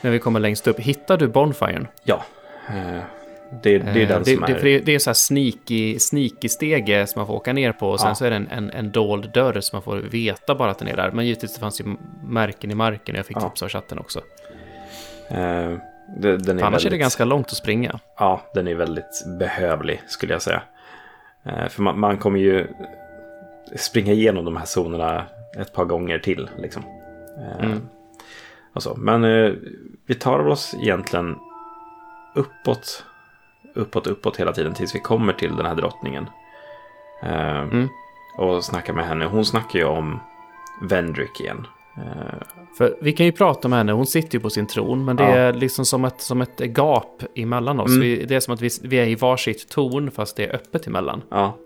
när vi kommer längst upp. Hittar du Bonfiren? ja. Eh, Det, det är Eh, den det, som är... det, det är så här sneaky, sneaky stege som man får åka ner på och sen Ja. så är det en, en, en dold dörr som man får veta bara att den är där. Men givetvis det fanns ju märken i marken och jag fick Ja. tips av chatten också. eh, det, den är annars väldigt, är det ganska långt att springa. Ja, den är väldigt behövlig skulle jag säga. Eh, För man, man kommer ju springa igenom de här zonerna ett par gånger till. Liksom. Eh, Mm. och så. Men eh, vi tar oss egentligen uppåt, uppåt, uppåt hela tiden tills vi kommer till den här drottningen. Eh, Mm. Och snackar med henne. Hon snackar ju om Vendrick igen. För vi kan ju prata med henne, hon sitter ju på sin tron, men det Ja. är liksom som ett, som ett gap emellan oss. Mm. Vi, det är som att vi, vi är i varsitt torn fast det är öppet emellan. Ja.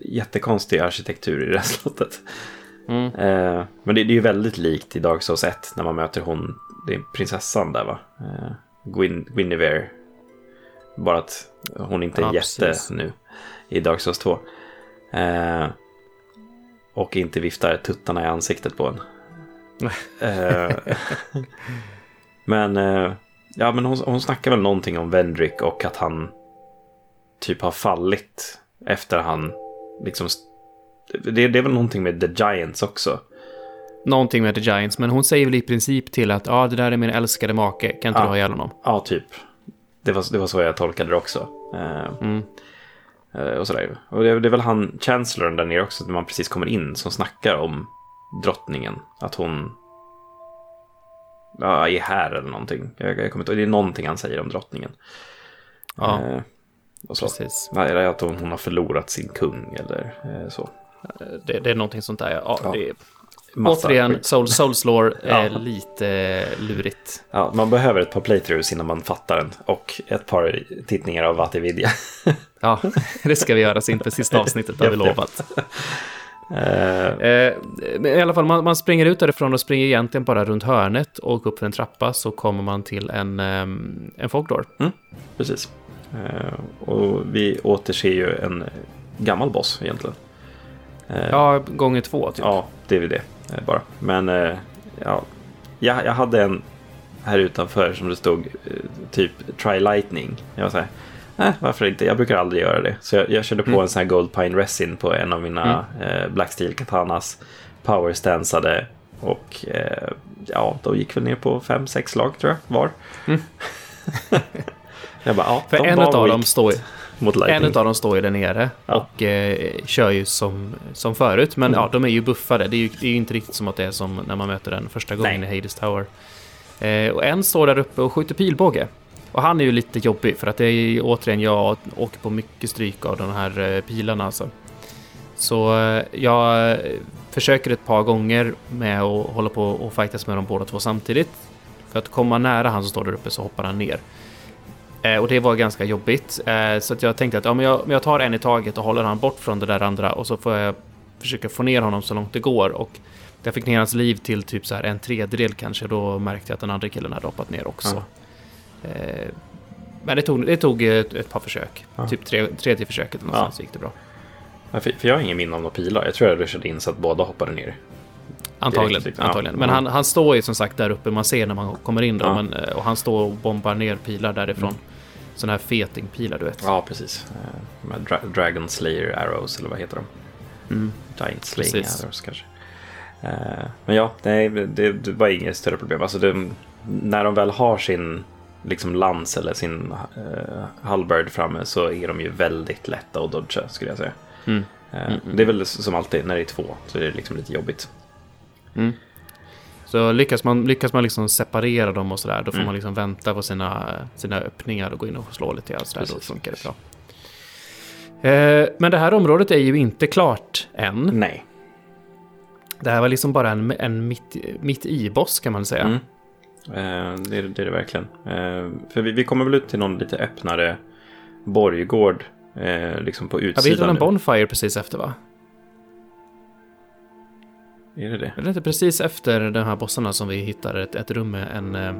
Jättekonstig arkitektur i det här slottet. Mm. Eh, men det, det är ju väldigt likt i Dark Souls 1 när man möter hon, det är prinsessan där va? Eh, Gwyn, Guinevere. Bara att hon inte är Ja, jätte precis. nu i Dark Souls 2. Eh, och inte viftar tuttarna i ansiktet på en. Eh, men ja, men hon, hon snackar väl någonting om Vendrick och att han typ har fallit efter han liksom... Det, det är väl någonting med The Giants också. Någonting med The Giants, men hon säger väl i princip till att ja, ah, det där är min älskade make, kan inte Ja. du ha ihjäl honom? Ja, typ. Det var, det var så jag tolkade det också. Eh, Mm. eh, och sådär. Och det, det är väl han, Chancellorn där nere också, när man precis kommer in, som snackar om drottningen. Att hon ja, är här eller någonting. Jag, jag kommer inte det är någonting han säger om drottningen. Ja, Eh, och så. precis. Nej, att hon, hon har förlorat sin kung eller så. Det, det är någonting sånt där. Ja, Ja. Det Massa återigen, skit. Soul, Souls lore är Ja. lite lurigt. Ja, man behöver ett par playthroughs innan man fattar den. Och ett par tittningar av Vatividya. Ja, det ska vi göra inför sista avsnittet, har vi lovat. Men I alla fall, man, man springer ut därifrån och springer egentligen bara runt hörnet och upp för en trappa så kommer man till en, ehm, en folkdor. precis. Eh, och vi återser ju en gammal boss egentligen. Eh, Ja, gånger två typ. Ja, det eh, bara. Men eh, ja, jag, jag hade en här utanför som det stod typ Try Lightning. Jag var så här, nej varför inte, jag brukar aldrig göra det. Så jag, jag körde på Mm. en sån här Gold Pine Resin på en av mina eh, Black Steel Katanas. Power stansade Och eh, ja, de gick väl ner på fem, sex slag tror jag var. Mm. jag bara, ja, För en av dem står mot En av dem står ju där nere ja. och eh, kör ju som, som förut. Men mm. ja, de är ju buffade. Det är ju, det är ju inte riktigt som att det är som när man möter den första gången Nej. i Hades Tower. Eh, och en står där uppe och skjuter pilbåge. Och han är ju lite jobbig för att det är återigen jag åker på mycket stryk av de här eh, pilarna alltså. Så eh, jag försöker ett par gånger med att hålla på och fightas med dem båda två samtidigt. För att komma nära han som står där uppe så hoppar han ner. Eh, och det var ganska jobbigt. Eh, så att jag tänkte att ja, men jag, jag tar en i taget och håller han bort från det där andra och så får jag försöka få ner honom så långt det går. Och jag fick ner hans liv till typ så här en tredjedel kanske. Då märkte jag att den andra killen hade hoppat ner också. Ja. Eh, men det tog, det tog ett, ett par försök. Ja. Typ tre, tredje försöket någonstans ja. gick det bra. Ja, för, för, jag har ingen minne av några pilar. Jag tror jag rushade in så att båda hoppade ner. Antagligen. Direkt, antagligen. Men han, han står ju som sagt där uppe. Man ser när man kommer in då. Men, och han står och bombar ner pilar därifrån. Mm. Sådana här fetingpilar, du vet. Ja, precis. Uh, Dra Dragon Slayer Arrows, eller vad heter de? Mm. Giant Slaying precis. Arrows kanske. Uh, men ja, nej, det, det var inget större problem. Alltså det, när de väl har sin liksom lans eller sin uh, halberd framme så är de ju väldigt lätta att dodga skulle jag säga. Mm. Uh, mm, det är väl som alltid när det är två så är det liksom lite jobbigt. Mm. Så lyckas man, lyckas man liksom separera dem och sådär, då får mm. man liksom vänta på sina, sina öppningar och gå in och slå lite grann. Sådär, då funkar det bra. Eh, men det här området är ju inte klart än. Nej. Det här var liksom bara en, en mitt, mitt i-boss kan man säga. Mm. Eh, det, är, det är det verkligen. Eh, för vi, vi, kommer väl ut till någon lite öppnare borggård. Eh, liksom på utsidan. Ja, vi hittade en Bonfire precis efter va? Är det det? Är det inte precis efter de här bossarna som vi hittar ett, ett rum med en, eh,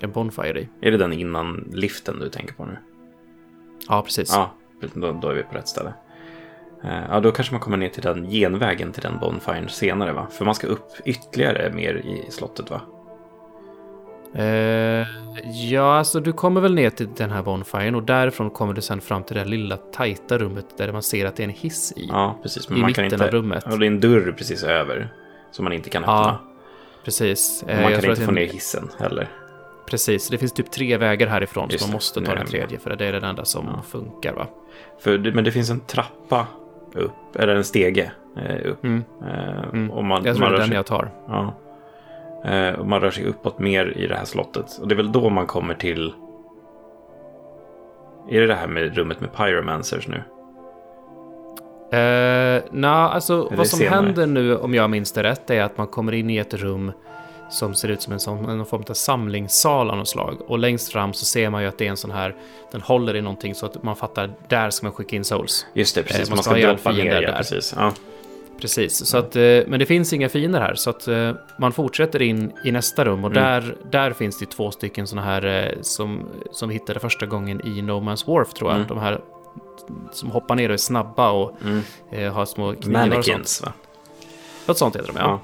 en Bonfire i? Är det den innan liften du tänker på nu? Ja, precis. Ja, då, då är vi på rätt ställe. Eh, ja, då kanske man kommer ner till den genvägen till den Bonfiren senare, va? För man ska upp ytterligare mer i slottet, va? Uh, ja, alltså du kommer väl ner till den här bonfiren och därifrån kommer du sen fram till det lilla tajta rummet där man ser att det är en hiss i. Ja, precis. Men I man mitten kan inte, av rummet. Och det är en dörr precis över som man inte kan öppna. Ja, precis. Och man eh, kan inte få ner hissen heller. Precis, det finns typ tre vägar härifrån Just så man måste ta den tredje för det är den enda som ja. funkar va? För, men det finns en trappa upp, eller en stege eh, upp. Mm. Eh, mm. Och man, jag tror man det är den sig, jag tar. Ja. Och man rör sig uppåt mer i det här slottet. Och det är väl då man kommer till... Är det det här med rummet med pyromancers nu? Uh, Nej, alltså vad som senare. händer nu om jag minns det rätt är att man kommer in i ett rum som ser ut som en, sån, en form av samlingssal av något slag. Och längst fram så ser man ju att det är en sån här, den håller i någonting så att man fattar, där ska man skicka in souls. Just det, precis. Uh, man, man ska, ska droppa ner, ja, där. precis. Ja. Precis, så att, uh, men det finns inga fiender här. Så att man fortsätter in i nästa rum och mm. där, där finns det två stycken såna här som, som vi hittade första gången i No Man's Wharf tror jag. Mm. De här som hoppar ner och är snabba och mm. eh, har små knivar och sånt. va? Något sånt heter de, ja. ja.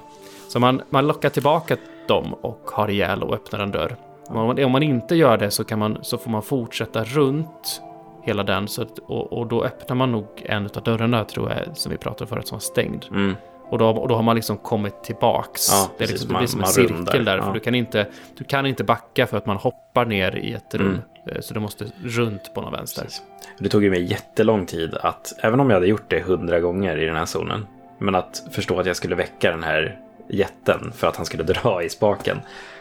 Så man, man lockar tillbaka dem och har ihjäl och öppnar en dörr. Om man, om man inte gör det så, kan man, så får man fortsätta runt hela den. Så att, och, och, då öppnar man nog en av dörrarna, tror jag, som vi pratade förut, som var stängd. Mm. Och då, och då har man liksom kommit tillbaks. Ja, det, är liksom, det blir som en cirkel där. Ja. För du kan, inte, du kan inte backa för att man hoppar ner i ett rum. Mm. Eh, så du måste runt på någon vänster. Precis. Det tog ju mig jättelång tid att, även om jag hade gjort det hundra gånger i den här zonen, men att förstå att jag skulle väcka den här jätten för att han skulle dra i spaken.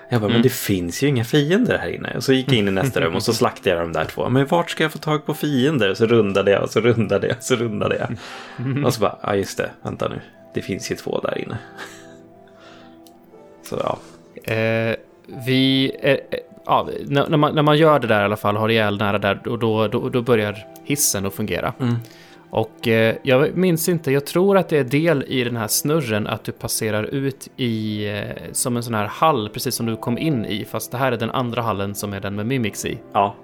Jag bara, mm. men det finns ju inga fiender här inne. Och så gick jag in i nästa rum och så slaktade jag de där två. Men vart ska jag få tag på fiender? Och så rundade jag och så rundade jag och så rundade jag. Och så bara, ja just det, vänta nu. Det finns ju två där inne. Så ja. Eh, vi, eh, ja, när, man, när man gör det där i alla fall, har ihjäl nära där, och då, då, då börjar hissen att fungera. Mm. Och eh, jag minns inte, jag tror att det är del i den här snurren att du passerar ut i eh, som en sån här hall, precis som du kom in i, fast det här är den andra hallen som är den med Mimics i. Ja,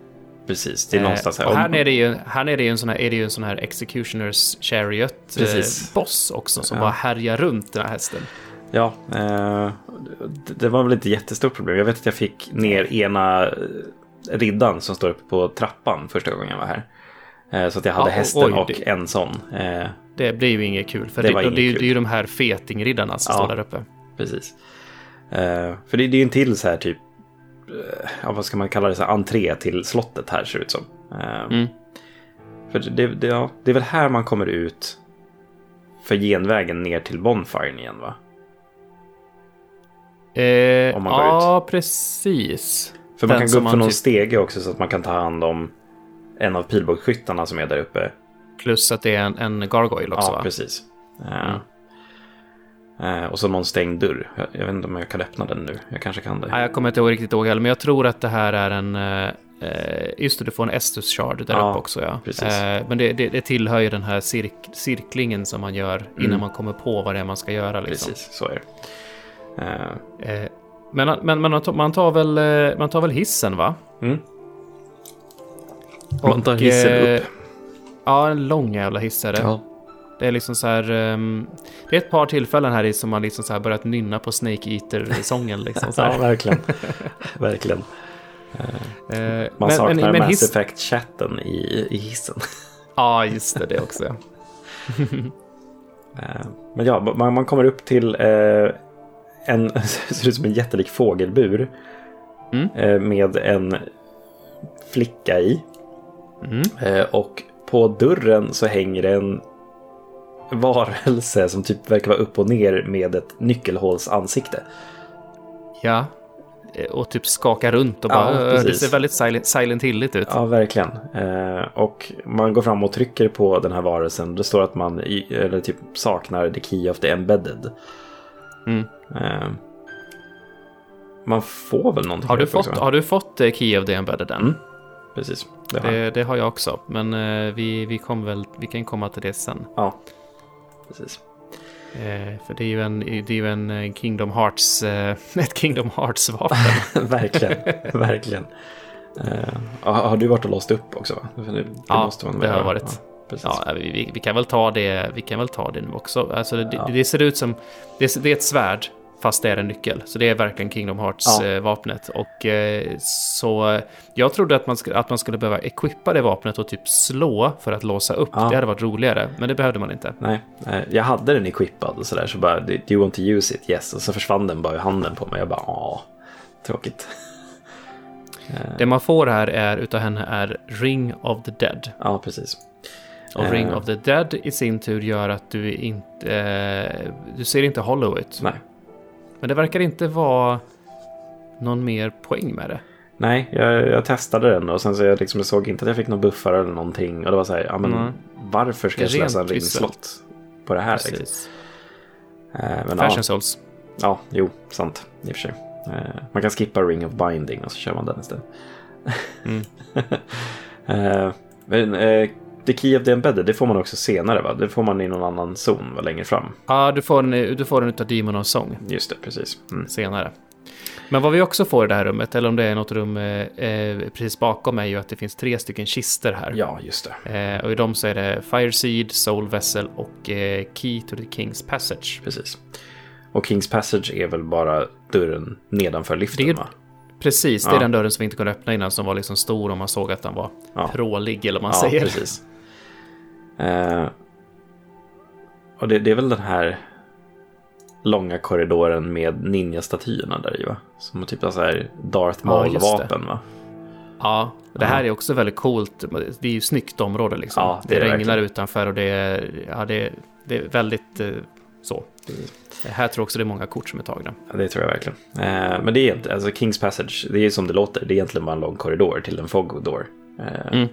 precis. Det är någonstans här. Och här nere är ju, här nere är ju en sån här, är det ju en sån här Executioners Chariot-boss eh, också, som ja. bara härjar runt den här hästen. Ja, eh, det var väl inte jättestort problem. Jag vet att jag fick ner ena riddan som står uppe på trappan första gången jag var här. Eh, så att jag hade ja, hästen oj, och det, en sån. Eh, det blir ju inget kul. För det, det, det, det, är, ju, det är ju de här fetingriddarna som ja, står där uppe. Precis. Eh, för det, är ju en till så här typ, eh, ja, vad ska man kalla det, så här, entré till slottet här ser det ut som. Eh, Mm. För det, det, ja, det är väl här man kommer ut för genvägen ner till Bonfiren igen va? Eh, Om man går ja, precis. För man Den kan som gå upp för man någon typ- stege också så att man kan ta hand om en av pilbågsskyttarna som är där uppe. Plus att det är en, en gargoyle också ja, va? precis. Eh, Mm. Eh, och så någon stängd dörr. Jag, jag vet inte om jag kan öppna den nu. Jag kanske kan det. Nej, jag kommer inte ihåg riktigt ihåg heller, men jag tror att det här är en... eh, Eh, just det, du får en Estus shard där Ja, uppe också ja. precis. Eh, men det, det, det tillhör ju den här cirk, cirklingen som man gör innan Mm. man kommer på vad det är man ska göra. Liksom. Precis, så är det. Eh, Eh, men men, men man, tar, man, tar väl, man tar väl hissen va? mm. Man tar hissen upp. Ja, en lång jävla hiss är det. Ja. Det är liksom så här... ehm, det är ett par tillfällen här i som man liksom så börjat nynna på Snake Eater-sången. Liksom, så ja, verkligen. verkligen. Eh, Man men- saknar men, men Mass Effect-chatten i, i hissen. Ja, just det, det också. ja. Eh, Men ja, man, man kommer upp till eh, en, ser ut som en jättelik fågelbur. Mm. Med en flicka i. Mm. Och på dörren så hänger en varelse som typ verkar vara upp och ner med ett nyckelhålsansikte. Ja. Eh, Och typ skaka runt och Ja, bara... "Ö, det ser väldigt silent, silent hilligt ut. Ja, verkligen. Eh, och man går fram och trycker på den här varelsen. Det står att man eller typ saknar the key of the embedded. Mm. Eh, man får väl någonting Har, du fått, också, har du fått Key of the Embedded än? Mm. Precis. Det har jag. Det, det har jag också, men vi, vi, väl, vi kan komma till det sen. Ja, precis. Eh, för det är ju en, det är ju en eh, Kingdom Hearts, eh, ett Kingdom Hearts-vapen. verkligen, verkligen. Eh, har du varit och låst upp också? Va? Det, det Ja, måste man det har göra. varit. Ja, precis. ja, vi, vi, vi, kan väl ta det, vi kan väl ta det nu också. Alltså det, Ja. det ser ut som, det, det är ett svärd, fast det är en nyckel. Så det är verkligen Kingdom Ja. Hearts-vapnet. Och eh, så, eh, jag trodde att man, att man skulle behöva equippa det vapnet och typ slå för att låsa upp. Ja. Det hade varit roligare, men det behövde man inte. Nej, eh, jag hade den equippad och sådär så bara, do you want to use it? Yes. Och så försvann den bara i handen på mig. Jag bara, åh, tråkigt. Det man får här är, utav henne är Ring of the Dead. Ja, precis. Och Eh. Ring of the Dead i sin tur gör att du inte... Eh, du ser inte hollow ut. Nej, Men det verkar inte vara någon mer poäng med det. Nej jag, jag testade den och sen så jag, liksom, såg inte att jag fick någon buffar eller någonting. Och det var så här, ja men Nej. varför ska jag slösa en ringslott på det här? Liksom? Precis. Eh, men Fashion ja, Souls. ja, jo, sant i och för sig. Eh, man kan skippa Ring of Binding och så kör man den istället. Mm. Eh, men The Key of the Embedded, det får man också senare va? Det får man i någon annan zon va? längre fram. Ja, du får, en, du får den utav Demon of Song Just det, precis. Mm. senare. Men vad vi också får i det här rummet, eller om det är något rum eh, eh, precis bakom, är ju att det finns tre stycken kister här. Ja, just det. Eh, och i dem så är det Fire Seed, Soul Vessel och eh, Key to the King's Passage. Precis. Och Kings Passage är väl bara dörren nedanför liften Det- va? Precis, det är Ja. den dörren som vi inte kunde öppna innan som var liksom stor och man såg att den var Ja. prålig eller vad man ja, säger. precis. Eh, och det, det är väl den här långa korridoren med ninja-statyerna där i va? Som typ av så här Darth Ja, det. Maul-vapen va? Ja, det här är också väldigt coolt. Det är ju snyggt område liksom. Ja, det det det regnar verkligen. utanför och det är, ja, det, det är väldigt eh, så. Här tror jag också det är många kort som är tagna. Ja, det tror jag verkligen. Eh, men det är inte, alltså Kings Passage, det är som det låter. Det är egentligen bara en lång korridor till en fog door. Eh, Mm.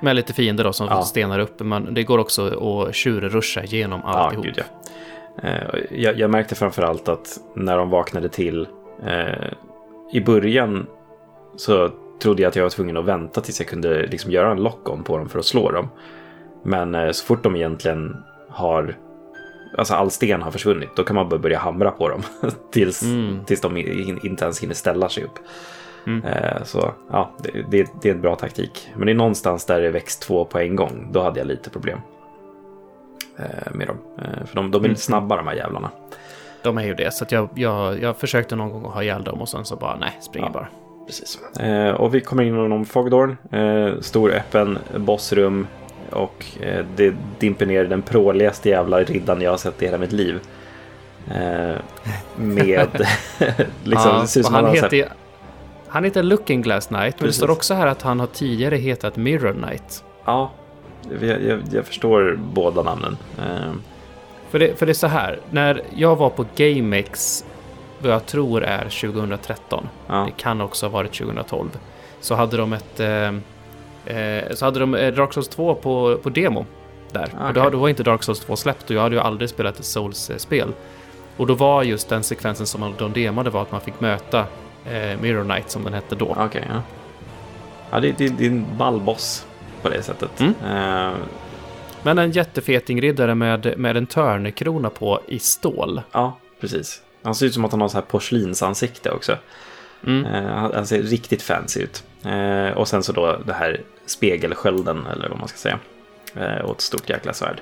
Med lite fiender då som Ja. stenar upp. Men det går också att tjurruscha igenom Ja, alltihop. gud ja. Eh, jag, jag märkte framförallt att när de vaknade till eh, i början så trodde jag att jag var tvungen att vänta tills jag kunde liksom göra en lock-on på dem för att slå dem. Men eh, så fort de egentligen har, alltså all sten har försvunnit, då kan man bara börja hamra på dem tills, Mm. tills de in, inte ens hinner ställa sig upp. Mm. Eh, så ja, det, det, det är en bra taktik. Men det är någonstans där det växt två på en gång, då hade jag lite problem eh, med dem. Eh, för de, de är Mm. lite snabba de här jävlarna. De är ju det. Så jag, jag, jag försökte någon gång att ha ihjäl dem och sen så bara nej, springer Ja. bara. Precis. Och vi kommer in genom Fogdorn. Stor öppen bossrum. Och det dimper ner den pråligaste jävla riddaren jag har sett i hela mitt liv. Med... liksom, Ja, det ser ut som han, han så här- heter, han heter Looking Glass Knight, men det Precis. står också här att han har tidigare hetat Mirror Knight. Ja, jag, jag, jag förstår båda namnen. Eh, För det, för det är så här, när jag var på GameX, vad jag tror är 2013, ja, det kan också ha varit 2012, så hade de ett... Eh, eh, så hade de eh, Dark Souls 2 på, på demo där. Ah, Och då, då var inte Dark Souls 2 släppt och jag hade ju aldrig spelat ett Souls-spel. Och då var just den sekvensen som de demade var att man fick möta eh, Mirror Knight som den hette då. okej. ja. ja det, det, det är en ballboss på det sättet. Mm. Eh, Men en jättefeting riddare med, med en törnekrona på i stål. ja, precis. Han ser ut som att han har så här porslinsansikte också. Mm. Eh, han, han ser riktigt fancy ut. Eh, och sen så då det här spegelskölden, eller vad man ska säga. Och ett stort jäkla svärd.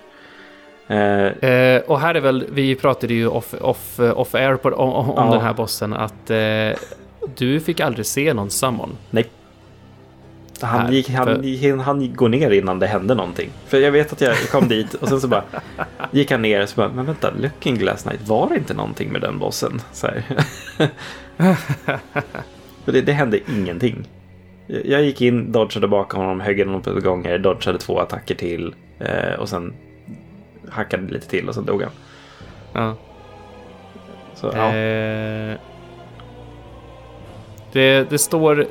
Eh, och här är väl, vi pratade ju off, off, off air på, om, om Ja. den här bossen att eh, du fick aldrig se någon summon. nej. Han Här, gick, han, för- han gick gå ner innan det hände någonting. För jag vet att jag kom dit och sen så bara gick han ner och så bara, men vänta, Looking Glass Night, var det inte någonting med den bossen? Så. För det, det hände ingenting. Jag jag gick in, dodgade bakom honom, högg honom på gånger, dodgade två attacker till eh, och sen hackade lite till och sen dog han. Ja. Så, ja. Eh, det, det står...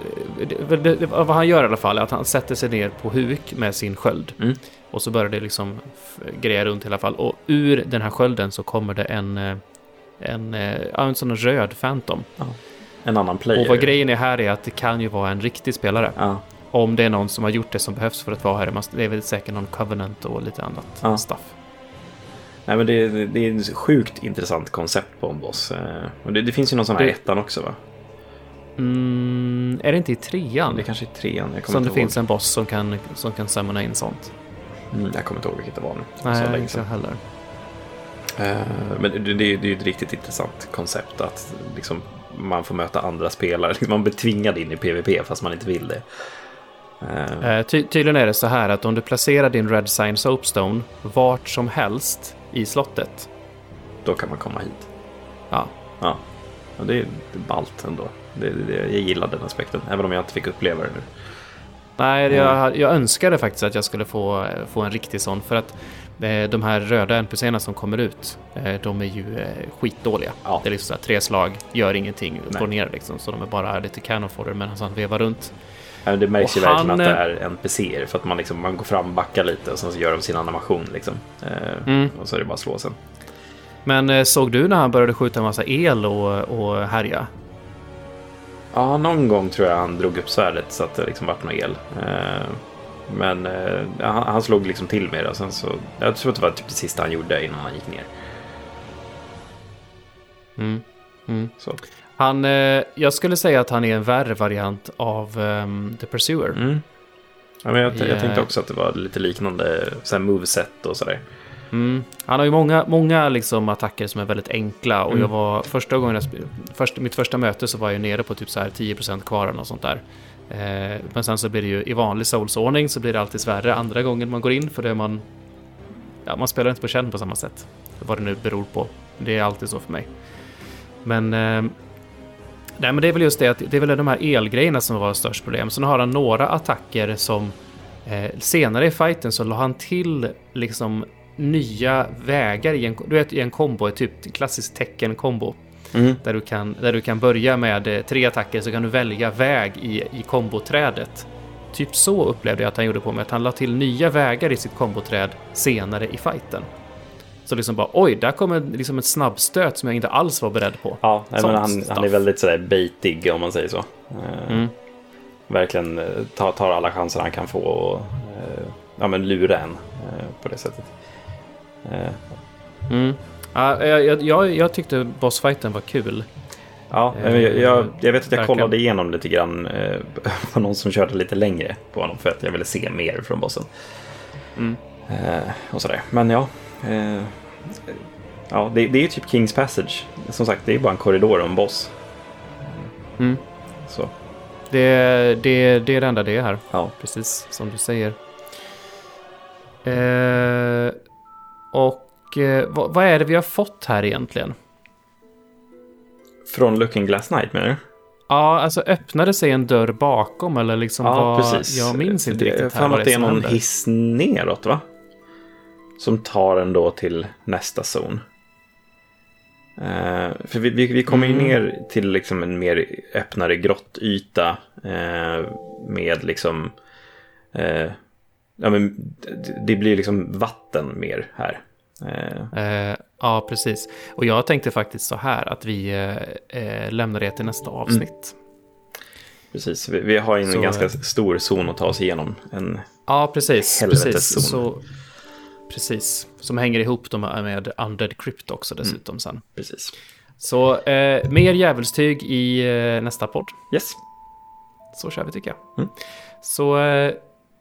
Det, det, vad han gör i alla fall är att han sätter sig ner på huk med sin sköld. Mm. Och så börjar det liksom greja runt i alla fall. Och ur den här skölden så kommer det en... eh, En, eh, ja, en sån röd Phantom. En annan player. Och vad grejen är här är att det kan ju vara en riktig spelare. Ja, Om det är någon som har gjort det som behövs för att vara här. Det är väl säkert någon Covenant och lite annat Ja. stuff. Nej, men det, det, är ett sjukt intressant koncept på en boss. Eh, och det, det finns ju någon sån här Det- ettan också va? Mm, är det inte i trean? Det kanske är trean, jag kommer Som det ihåg. finns en boss som kan, som kan summona in sånt. Mm, jag kommer inte ihåg vilket det var nu. Nej, inte jag heller. Eh, Men det, det, det är ju ett riktigt intressant koncept att liksom, man får möta andra spelare. Man blir tvingad in i PVP fast man inte vill det. Eh, Eh, ty tydligen är det så här att om du placerar din Red Sign Soapstone vart som helst i slottet. Då kan man komma hit. Ja, Ja, och det är det är ballt ändå. Det, det, jag gillar den aspekten, även om jag inte fick uppleva det nu. nej, Mm. jag, jag önskade faktiskt att jag skulle få, få en riktig sån. För att eh, de här röda NPCerna som kommer ut, eh, de är ju eh, skitdåliga. Ja. Det är liksom så här, tre slag, gör ingenting, Nej. går ner liksom. Så de är bara lite cannon fodder medan han vevar runt. Ja, Det märks ju Och verkligen han, att det eh, är NPCer för att man, liksom, man går fram, backar lite och sen så gör de sin animation. Liksom. Eh, Mm. Och så är det bara att slå sen. Men eh, såg du när han började skjuta en massa el och, och härja? Ja, någon gång tror jag han drog upp svärdet så att det liksom vart någon el. Eh, Men eh, han, han slog liksom till med det och sen så... Jag tror att det var typ det sista han gjorde innan han gick ner. Mm. Mm. Så. Han, eh, jag skulle säga att han är en värre variant av ehm, The Pursuer. Mm. Ja, men jag, jag Ja. tänkte också att det var lite liknande så här moveset och sådär. Mm. Han har ju många, många liksom attacker som är väldigt enkla och Mm. jag var första gången jag först, mitt första möte så var jag nere på typ så här 10% kvar eller något sånt där. Eh, men sen så blir det ju i vanlig Souls-ordning så blir det alltid svärre andra gången man går in för det är man ja, man spelar inte på känn på samma sätt. Vad det nu beror på. Det är alltid så för mig. Men eh, Nej men det är väl just det att det är väl de här elgrejerna som var störst problem. Sen har han några attacker som eh, senare i fighten så la han till liksom nya vägar i en, du vet, i en kombo, ett typ klassisk tecken-kombo. Mm. Där du, kan, där du kan börja med eh, tre attacker så kan du välja väg i, i komboträdet. Typ så upplevde jag att han gjorde på mig, att han la till nya vägar i sitt komboträd senare i fighten. Så liksom bara oj, där kommer liksom ett snabbstöt som jag inte alls var beredd på. Ja, nej, men han, han är väldigt sådär baitig om man säger så. Eh, Mm. Verkligen eh, tar, tar alla chanser han kan få och eh, ja, men lura en eh, på det sättet. Eh, Mm. Ja, jag, jag, jag, tyckte bossfighten var kul. Ja, Eh, jag, jag, jag vet att jag kollade igenom lite grann eh, på någon som körde lite längre på honom för att jag ville se mer från bossen. Mm. Eh, och sådär. Men ja, eh, ja det, det är ju typ Kings Passage. Som sagt, det är bara en korridor och en boss. Mm. Så, Det, det, det är det enda det är här. ja. Precis som du säger. Och eh, vad, vad är det vi har fått här egentligen? Från Looking Glass Night menar du? Ja, alltså öppnade sig en dörr bakom eller liksom Ja, vad... precis. Jag minns inte Det- riktigt Jag har att det är någon händer. hiss neråt, va? Som tar en då till nästa zon. Eh, för vi, vi, vi kommer ju Mm. ner till liksom en mer öppnare grottyta eh, med liksom... Eh, ja, men det, blir liksom vatten mer här. Eh, Eh, ja, precis. Och jag tänkte faktiskt så här att vi eh, eh, lämnar det till nästa avsnitt. precis, vi, vi har ju en Så- ganska stor zon att ta oss igenom. En, Ja, precis. Precis. zon. Så, precis. Som hänger ihop de med Undead Crypt också dessutom sen. precis. Så eh, mer djävulstyg i eh, nästa podd. Yes. Så kör vi tycker jag. Mm. Så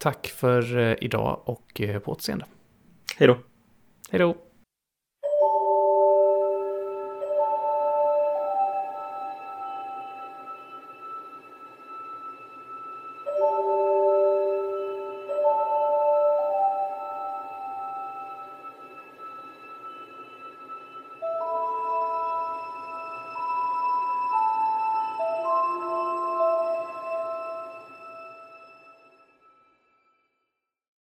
tack för eh, idag och eh, på återseende. Hej då. Hej då!